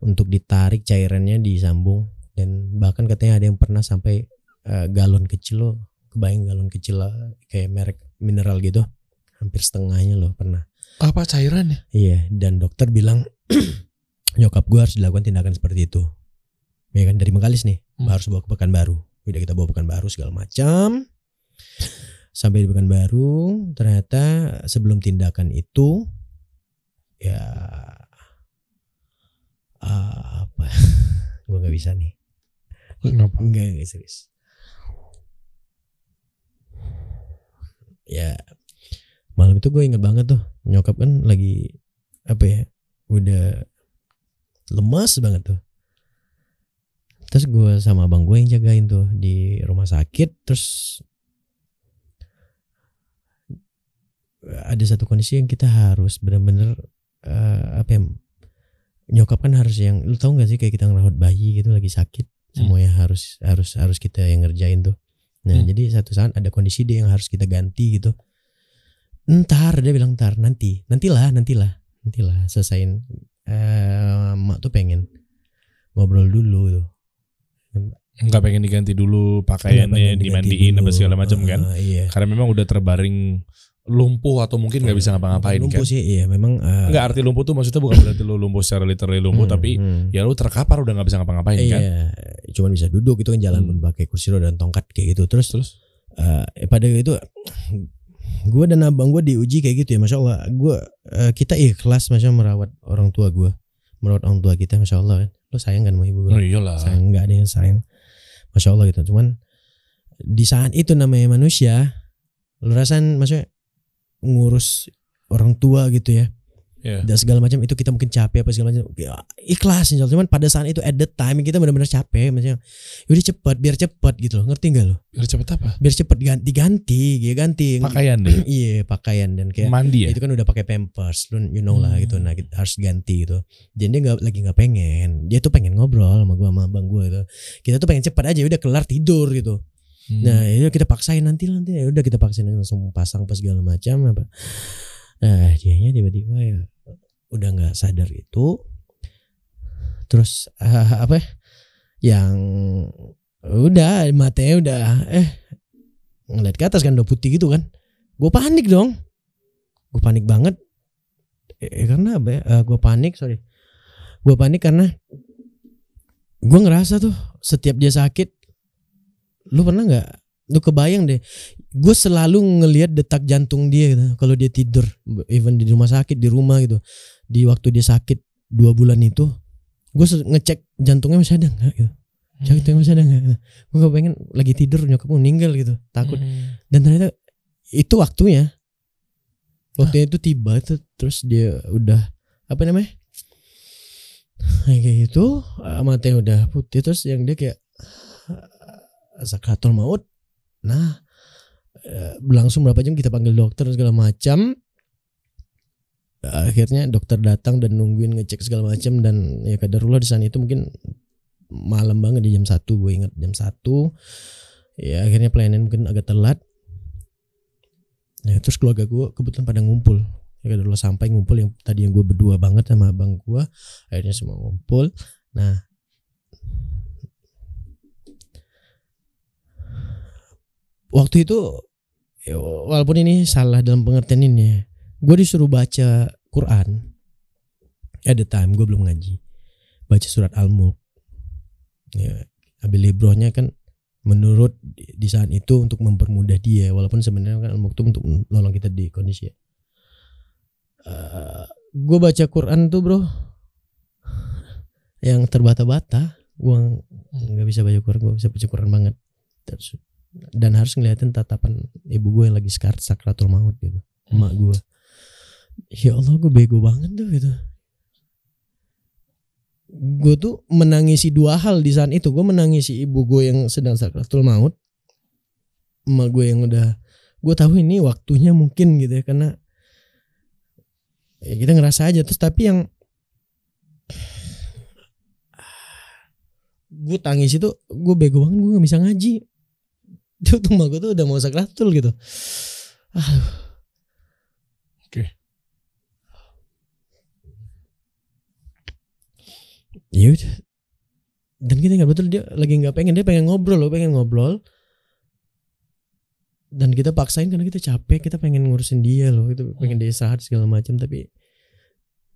untuk ditarik cairannya disambung. Dan bahkan katanya ada yang pernah sampai eh, galon kecil loh kebayang galon kecil lah, kayak merek mineral gitu? Hampir setengahnya loh pernah. Apa cairannya? iya dan dokter bilang nyokap gue harus dilakukan tindakan seperti itu. Ya kan dari Bengkalis nih Hmm. harus bawa ke Pekanbaru. Udah kita bawa ke Pekanbaru segala macam sampai di Pekanbaru ternyata sebelum tindakan itu ya ah, apa gue nggak bisa nih Kenapa? Enggak, enggak serius. Ya malam itu gue inget banget tuh nyokap kan lagi apa ya udah lemas banget tuh. Terus gue sama abang gue yang jagain tuh di rumah sakit terus ada satu kondisi yang kita harus benar-benar eh, apa ya nyokap kan harus yang lu tahu nggak sih kayak kita ngerawat bayi gitu lagi sakit semuanya harus harus harus kita yang ngerjain tuh. Nah Hmm. jadi satu saat ada kondisi dia yang harus kita ganti gitu. Ntar dia bilang ntar nanti nantilah nantilah nantilah selesain. Eh mak tuh pengen ngobrol dulu tuh. Nggak pengen diganti dulu pakaiannya pengen dimandiin apa dulu. segala macam kan? Eh, iya. Karena memang udah terbaring lumpuh atau mungkin nggak bisa ngapa-ngapain lumpuh kan sih iya memang eh, nggak arti lumpuh tuh maksudnya bukan berarti lu lumpuh secara literally lumpuh hmm, tapi hmm. ya lu terkapar udah nggak bisa ngapa-ngapain kan Iya, cuman bisa duduk itu kan jalan Hmm. pakai kursi roda dan tongkat kayak gitu. Terus terus eh, pada itu gue dan abang gue diuji kayak gitu ya, masya Allah. Gue eh, kita ikhlas masya Allah merawat orang tua gue, merawat orang tua kita, masya Allah kan. Lo sayang kan sama ibu gue? oh iyalah sayang nggak ada yang sayang, masya Allah gitu. Cuman di saat itu namanya manusia, lo rasain maksudnya ngurus orang tua gitu ya. Iya. dan segala macam itu kita mungkin capek apa segala macam. Ya, ikhlas insya Allah. cuman pada saat itu at the time kita benar-benar capek maksudnya udah cepet biar cepet gitu loh. Ngerti nggak lo? Biar cepet apa? Biar cepet ganti ganti ya ganti. Pakaian deh. Iya pakaian dan kayak mandi ya? itu kan udah pakai pampers lu you know lah Hmm. gitu. Nah kita harus ganti gitu. Dan dia nggak lagi nggak pengen. Dia tuh pengen ngobrol sama gua sama abang gua gitu. Kita tuh pengen cepet aja udah kelar tidur gitu Hmm. Nah, itu kita paksain nanti nanti ya udah kita paksain langsung pasang pas segala macam apa. Nah, dianya tiba-tiba ya udah nggak sadar itu. Terus ah, apa? ya, Yang udah matanya udah eh ngeliat ke atas kan udah putih gitu kan. Gue panik dong. Gue panik banget. Eh, karena apa ya? gue panik, sorry. Gue panik karena gue ngerasa tuh setiap dia sakit lu pernah nggak? Lu kebayang deh. Gue selalu ngelihat detak jantung dia gitu kalau dia tidur. Even di rumah sakit di rumah gitu. Di waktu dia sakit dua bulan itu gue ngecek jantungnya masih ada nggak gitu. Jantungnya masih ada nggak gue gak pengen lagi tidur nyokap gue meninggal gitu. Takut. Hmm. dan ternyata itu waktunya. Waktunya itu tiba itu terus dia udah apa namanya? Kayak gitu matanya udah putih terus yang dia kayak sakratul maut. Nah eh, berlangsung berapa jam kita panggil dokter segala macam. Akhirnya dokter datang dan nungguin ngecek segala macam dan ya kadarullah di sana itu mungkin malam banget di jam satu gue ingat jam satu. Ya akhirnya pelayanan mungkin agak telat. Ya terus keluarga gue kebetulan pada ngumpul. Ya kadarullah sampai ngumpul yang tadi yang gue berdua banget sama abang gue akhirnya semua ngumpul. Nah waktu itu ya, walaupun ini salah dalam pengertian ini ya, gue disuruh baca Quran. At the time gue belum ngaji. Baca surat Al-Mulk. Ya Abil Librohnya kan menurut di saat itu untuk mempermudah dia. Walaupun sebenarnya kan Al-Mulk itu untuk nolong kita di kondisi gue baca Quran tuh bro yang terbata-bata. Gue nggak bisa baca Quran gue bisa baca Quran banget. Terus- dan harus ngeliatin tatapan ibu gue yang lagi sakrat sakratul maut gitu. Emak gue. Ya Allah gue bego banget tuh gitu. Gue tuh menangisi dua hal di saat itu. Gue menangisi ibu gue yang sedang sakratul maut. Emak gue yang udah gue tahu ini waktunya mungkin gitu ya karena ya kita ngerasa aja. Terus tapi yang gue tangis itu gue bego banget gue gak bisa ngaji itu tuh gue tuh udah mau sakratul gitu Aduh. Oke. ya udah dan kita nggak betul dia lagi nggak pengen dia pengen ngobrol loh pengen ngobrol dan kita paksain karena kita capek kita pengen ngurusin dia loh itu pengen dia istirahat segala macam tapi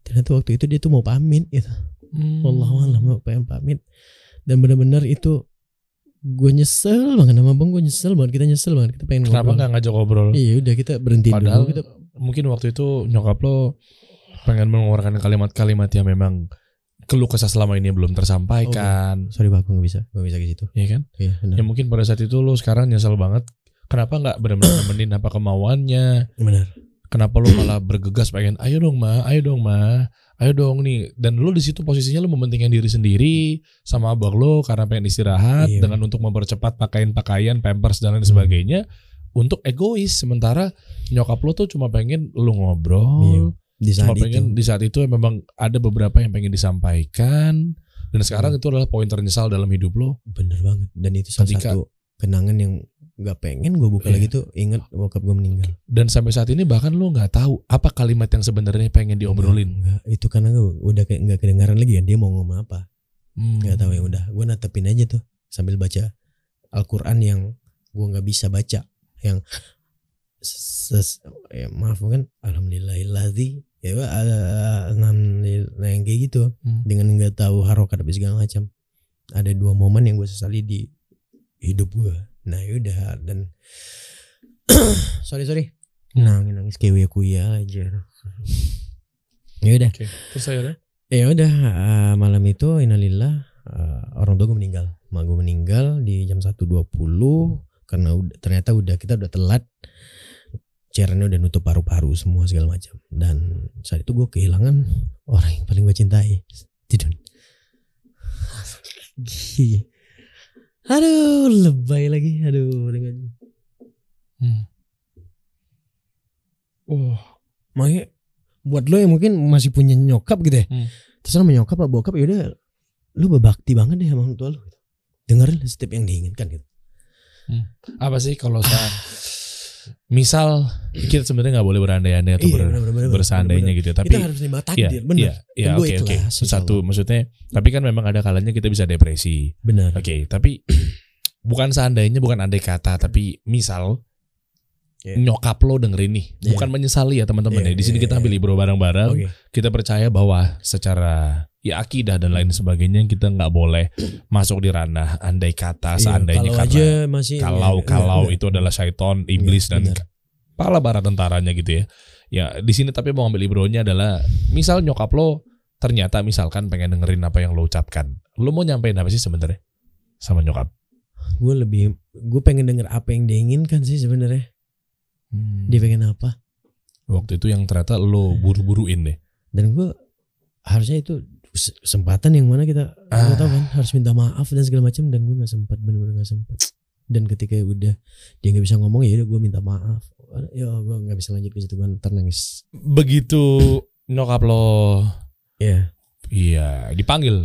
ternyata waktu itu dia tuh mau pamit gitu Hmm. Allah alam mau pengen pamit dan benar-benar itu gue nyesel banget sama bang gue nyesel banget kita nyesel banget kita pengen Kenapa nggak ngajak ngobrol? iya udah kita berhenti Padahal dulu kita mungkin waktu itu nyokap lo pengen mengeluarkan kalimat-kalimat yang memang keluh kesah selama ini belum tersampaikan, sorry pak gue nggak bisa gue bisa ke situ ya kan? iya benar Ya mungkin pada saat itu lo sekarang nyesel banget. Kenapa nggak benar-benar nemenin apa kemauannya? benar Kenapa lo malah bergegas pengen, ayo dong ma, ayo dong ma, ayo dong nih. Dan lo di situ posisinya lo mementingkan diri sendiri sama abang lo karena pengen istirahat Iya. dengan untuk mempercepat pakaian-pakaian, pampers dan lain Hmm. sebagainya. untuk egois sementara nyokap lo tuh cuma pengen lu ngobrol Iya, di saat cuma pengen itu. di saat itu memang ada beberapa yang pengen disampaikan dan sekarang itu adalah poin ternyesal dalam hidup lo Bener banget. Dan itu salah Ketika- satu kenangan yang nggak pengen gue buka Iya. lagi tuh inget bokap gue meninggal. dan sampai saat ini bahkan lo nggak tahu apa kalimat yang sebenarnya pengen diobrolin Enggak, itu karena gue udah kayak nggak kedengaran lagi kan dia mau ngomong apa. Hmm. Nggak tahu ya udah. Gue natepin aja tuh sambil baca Al-Quran yang gue nggak bisa baca. Yang ses, ya, maaf kan alhamdulillahilladzi ya Pak, ada alhamdulillah yang kayak gitu Hmm. dengan nggak tahu harokat apa segala macam ada dua momen yang gue sesali di hidup gue nah yaudah dan sorry sorry. Nangis nangis kayak kuya aja. Ya udah. Oke. terus saya ya udah eh, malam itu innalillah eh, orang tua gue meninggal. Mak gue meninggal di jam 1.20 karena udah, ternyata udah kita udah telat. Cairannya udah nutup paru-paru semua segala macam. Dan saat itu gue kehilangan orang yang paling gue cintai. Tidur. Gih. Aduh lebay lagi aduh dengan Hmm. Oh, makanya buat lo yang mungkin masih punya nyokap gitu ya Hmm. terserah sama nyokap apa bokap ya udah lu berbakti banget deh sama orang tua lu gitu. dengerin setiap yang diinginkan gitu apa sih kalau saat misal kita sebenarnya nggak boleh berandai-andai atau Iya, ber- bener, bener, bener, bener. gitu ya. tapi kita harus terima Iya, takdir iya, iya, Dan gua oke oke. Satu maksudnya, tapi kan memang ada kalanya kita bisa depresi. benar Oke, tapi bukan seandainya, bukan andai kata, tapi misal Iya. nyokap lo dengerin nih, Iya. bukan menyesali ya teman-teman Iya, ya. Di sini iya, kita iya. ambil libro bareng-bareng. oke Kita percaya bahwa secara ya akidah dan lain sebagainya kita nggak boleh masuk di ranah andai kata, Iya, seandainya kalau karena aja masih kalau enggak, kalau enggak, itu adalah syaiton, iblis Iya, dan benar. kepala bara tentaranya gitu ya. Ya di sini tapi mau ambil libronya adalah misal nyokap lo ternyata misalkan pengen dengerin apa yang lo ucapkan, lo mau nyampein apa sih sebenarnya sama nyokap? gue lebih gue pengen denger apa yang dia inginkan sih sebenarnya Hmm. dia pengen apa Waktu itu yang ternyata lo buru-buruin deh. dan gue harusnya itu kes- kesempatan yang mana kita Ah. tahu kan harus minta maaf dan segala macam dan gue nggak sempat benar-benar nggak sempat dan ketika udah dia nggak bisa ngomong ya udah gue minta maaf ya gue nggak bisa lanjut ke situ gue ntar nangis Begitu nyokap lo ya iya dipanggil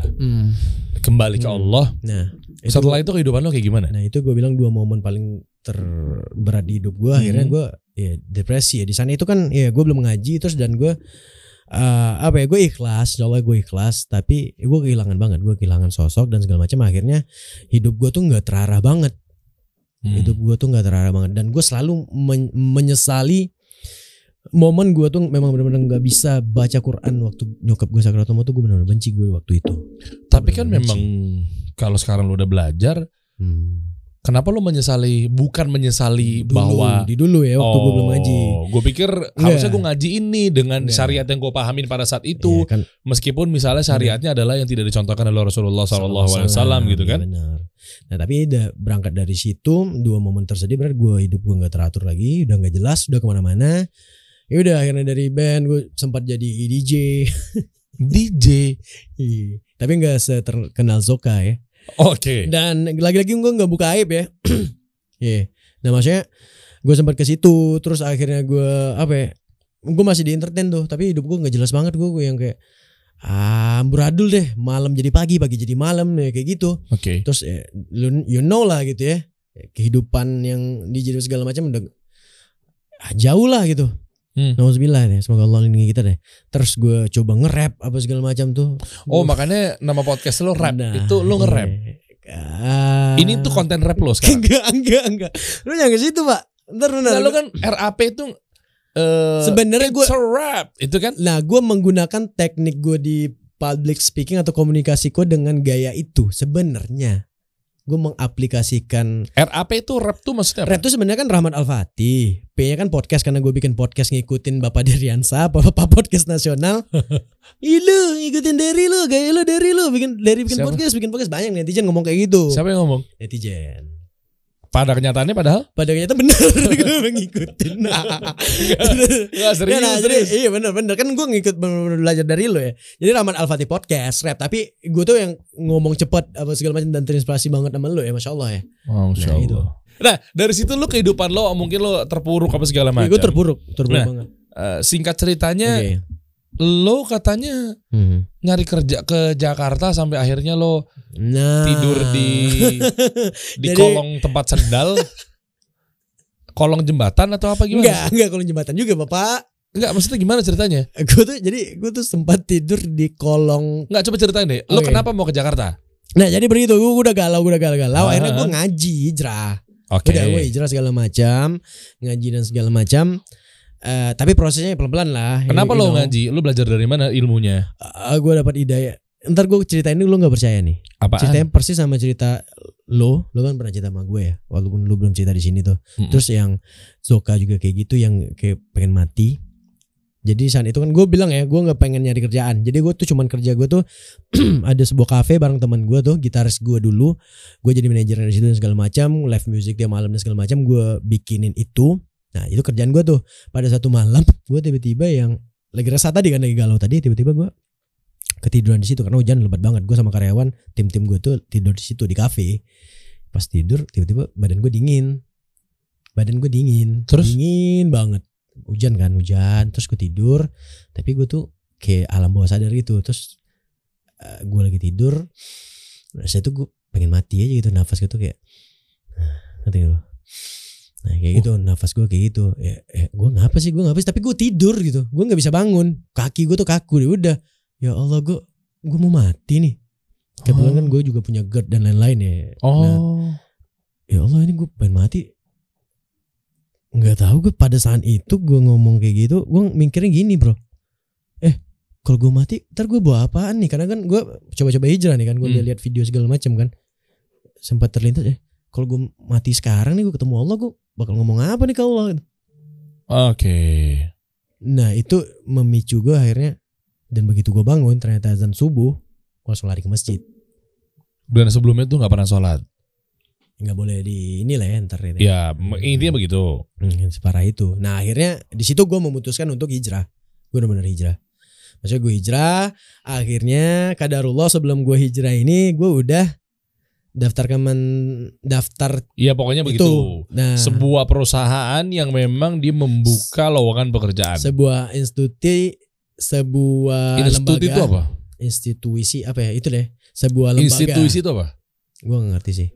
kembali ke Hmm. Allah. nah itu Setelah itu kehidupan lo kayak gimana? Nah itu gue bilang dua momen paling terberat di hidup gue. Akhirnya Hmm. gue ya depresi ya di sana itu kan ya gue belum ngaji terus dan gue eh, apa ya gue ikhlas, soalnya gue ikhlas tapi gue kehilangan banget, gue kehilangan sosok dan segala macam. Akhirnya hidup gue tuh nggak terarah banget, Hmm. hidup gue tuh nggak terarah banget dan gue selalu men- menyesali momen gue tuh memang benar-benar nggak bisa baca Quran waktu nyokap gue maut tuh gue benar-benar benci gue waktu itu. Tapi kan bener-bener memang kalau sekarang lo udah belajar, Hmm. Kenapa lo menyesali? Bukan menyesali Dulu, bahwa di dulu ya waktu gue belum ngaji. gue pikir harusnya gue ngaji ini dengan Enggak. syariat yang gue pahamin pada saat itu. Iya kan Meskipun misalnya syariatnya adalah yang tidak dicontohkan oleh Rasulullah Sallallahu Alaihi Wasallam gitu Iya, kan. benar. Nah tapi udah berangkat dari situ dua momen tersedih berarti gue hidup gue nggak teratur lagi, udah nggak jelas, udah ke mana-mana. Ya udah akhirnya dari band gue sempat jadi DJ, DJ. Iya. tapi nggak seterkenal Zoka ya. Oke. Dan lagi-lagi gue nggak buka aib ya. Iya. Nah maksudnya gue sempat ke situ, terus akhirnya gue apa ya? Gue masih di entertain tuh, tapi hidup gue nggak jelas banget gue, gue yang kayak ah amburadul deh, malam jadi pagi, pagi jadi malam ya kayak gitu. Oke. terus eh, lu you know lah gitu ya kehidupan yang dijiru segala macam udah ah, jauh lah gitu Hmm. Nauzubillah deh semoga Allah lindungi kita deh terus gue coba nge-rap apa segala macam tuh Oh Gua- makanya nama podcast lo rap. Nah, itu lo nge-rap. Ah. Ini tuh konten rap lo sekarang. enggak enggak enggak lu jangan ke situ pak ntar benar Nah, lo kan RAP itu eh sebenarnya gue rap itu kan. nah gue menggunakan teknik gue di public speaking atau komunikasi gue dengan gaya itu sebenarnya gue mengaplikasikan RAP itu rap tuh maksudnya apa? Rap tuh sebenarnya kan Rahmat Al-Fatih. P-nya kan podcast karena gue bikin podcast ngikutin Bapak Deriansa, Bapak podcast nasional. Ih lu ngikutin dari lu, gaya lu dari lu, bikin dari bikin Siapa? podcast, bikin podcast banyak netizen ngomong kayak gitu. Siapa yang ngomong? Netizen. Pada kenyataannya padahal Pada ternyata bener gue ngikutin. Enggak serius, Ya, nah, jadi, serius. iya bener bener kan gue ngikut bener-bener belajar dari lo ya. Jadi Rahmat Al-Fatih podcast rap, tapi gue tuh yang ngomong cepet apa segala macam dan terinspirasi banget sama lo ya, masya Allah ya. Masya Nah, itu. Allah. Nah, dari situ lu kehidupan lo mungkin lo terpuruk apa segala Ya, macam. gue terpuruk, terpuruk Nah, banget. Eh, singkat ceritanya, Oke. Lo katanya Hmm. nyari kerja ke Jakarta sampai akhirnya lo Nah, tidur di di Jadi- kolong tempat sendal, kolong jembatan atau apa gimana? Enggak, enggak kolong jembatan juga, Bapak. Enggak, maksudnya gimana ceritanya? Gue tuh jadi gue tuh sempat tidur di kolong. Enggak coba ceritain deh. Lo Oke. kenapa mau ke Jakarta? Nah, jadi begitu gue udah galau, gue udah galau-galau. Ah. Akhirnya gue ngaji hijrah. Oke. Udah gue hijrah segala macam, ngaji dan segala macam. Eh, tapi prosesnya pelan-pelan lah. Kenapa You lo know. ngaji? Lo belajar dari mana ilmunya? Eh, gue dapat ide. Ntar gue ceritain ini lu nggak percaya nih. Apaan? Ceritanya persis sama cerita lo. Lo kan pernah cerita sama gue ya. Walaupun lu belum cerita di sini tuh. Mm-mm. Terus yang Zoka juga kayak gitu yang kayak pengen mati. Jadi saat itu kan gue bilang ya, gue nggak pengen nyari kerjaan. Jadi gue tuh cuman kerja gue tuh ada sebuah cafe bareng teman gue tuh, gitaris gue dulu. Gue jadi manajer di situ dan segala macam, live music dia malam dan segala macam. Gue bikinin itu. Nah itu kerjaan gue tuh. Pada satu malam, gue tiba-tiba yang lagi resah tadi kan lagi galau tadi, tiba-tiba gue ketiduran di situ karena hujan lebat banget. Gue sama karyawan tim-tim gue tuh tidur di situ di cafe. Pas tidur tiba-tiba badan gue dingin. Badan gue dingin. Terus? dingin banget. Hujan kan, hujan. Terus gue tidur, tapi gue tuh kayak alam bawah sadar gitu. Terus eh, gue lagi tidur. Saya tuh gue pengen mati aja gitu nafas gue tuh kayak ngerti gak? Nah kayak gitu nafas gue kayak gitu. Ya, eh, gue ngapa sih? Gue ngapa sih? Tapi gue tidur gitu. Gue nggak bisa bangun. Kaki gue tuh kaku ya udah. Ya Allah gue gue mau mati nih. Kebetulan kan gue juga punya GERD dan lain-lain ya. Oh. Nah, ya Allah ini gue pengen mati. Nggak tahu gue pada saat itu gue ngomong kayak gitu gue mikirnya gini bro. Eh kalau gue mati ntar gue bawa apaan nih? Karena kan gue coba-coba hijrah nih kan gue Hmm. lihat video segala macam kan. Sempat terlintas eh kalau gue mati sekarang nih gue ketemu Allah gue bakal ngomong apa nih ke Allah Oke. nah itu memicu gue akhirnya dan begitu gue bangun ternyata azan subuh gue langsung lari ke masjid Dan sebelumnya tuh nggak pernah sholat. nggak boleh di ini lah ya ntar ini. Ya intinya begitu. Hmm, separah itu. Nah akhirnya di situ gue memutuskan untuk hijrah. Gue benar-benar hijrah. Maksudnya gue hijrah. Akhirnya kadarullah sebelum gue hijrah ini gue udah daftar kemen daftar Iya pokoknya itu. begitu. Nah Sebuah perusahaan yang memang dia membuka lowongan pekerjaan. sebuah institusi sebuah Institut lembaga itu apa? institusi apa ya itu deh sebuah lembaga Institusi itu apa? gue gak ngerti sih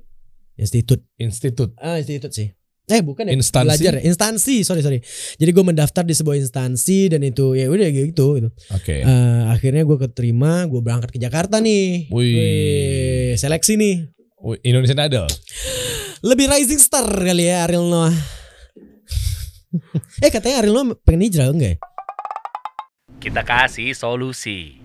institut Institut. ah institut sih eh bukan ya Instansi? belajar ya instansi sorry sorry jadi gue mendaftar di sebuah instansi dan itu ya udah gitu gitu Oke. Eh, akhirnya gue keterima gue berangkat ke Jakarta nih Wih. Wih, seleksi nih Indonesian Idol. lebih rising star kali ya Ariel Noah eh katanya Ariel Noah pengen hijrah enggak ya? Kita kasih solusi.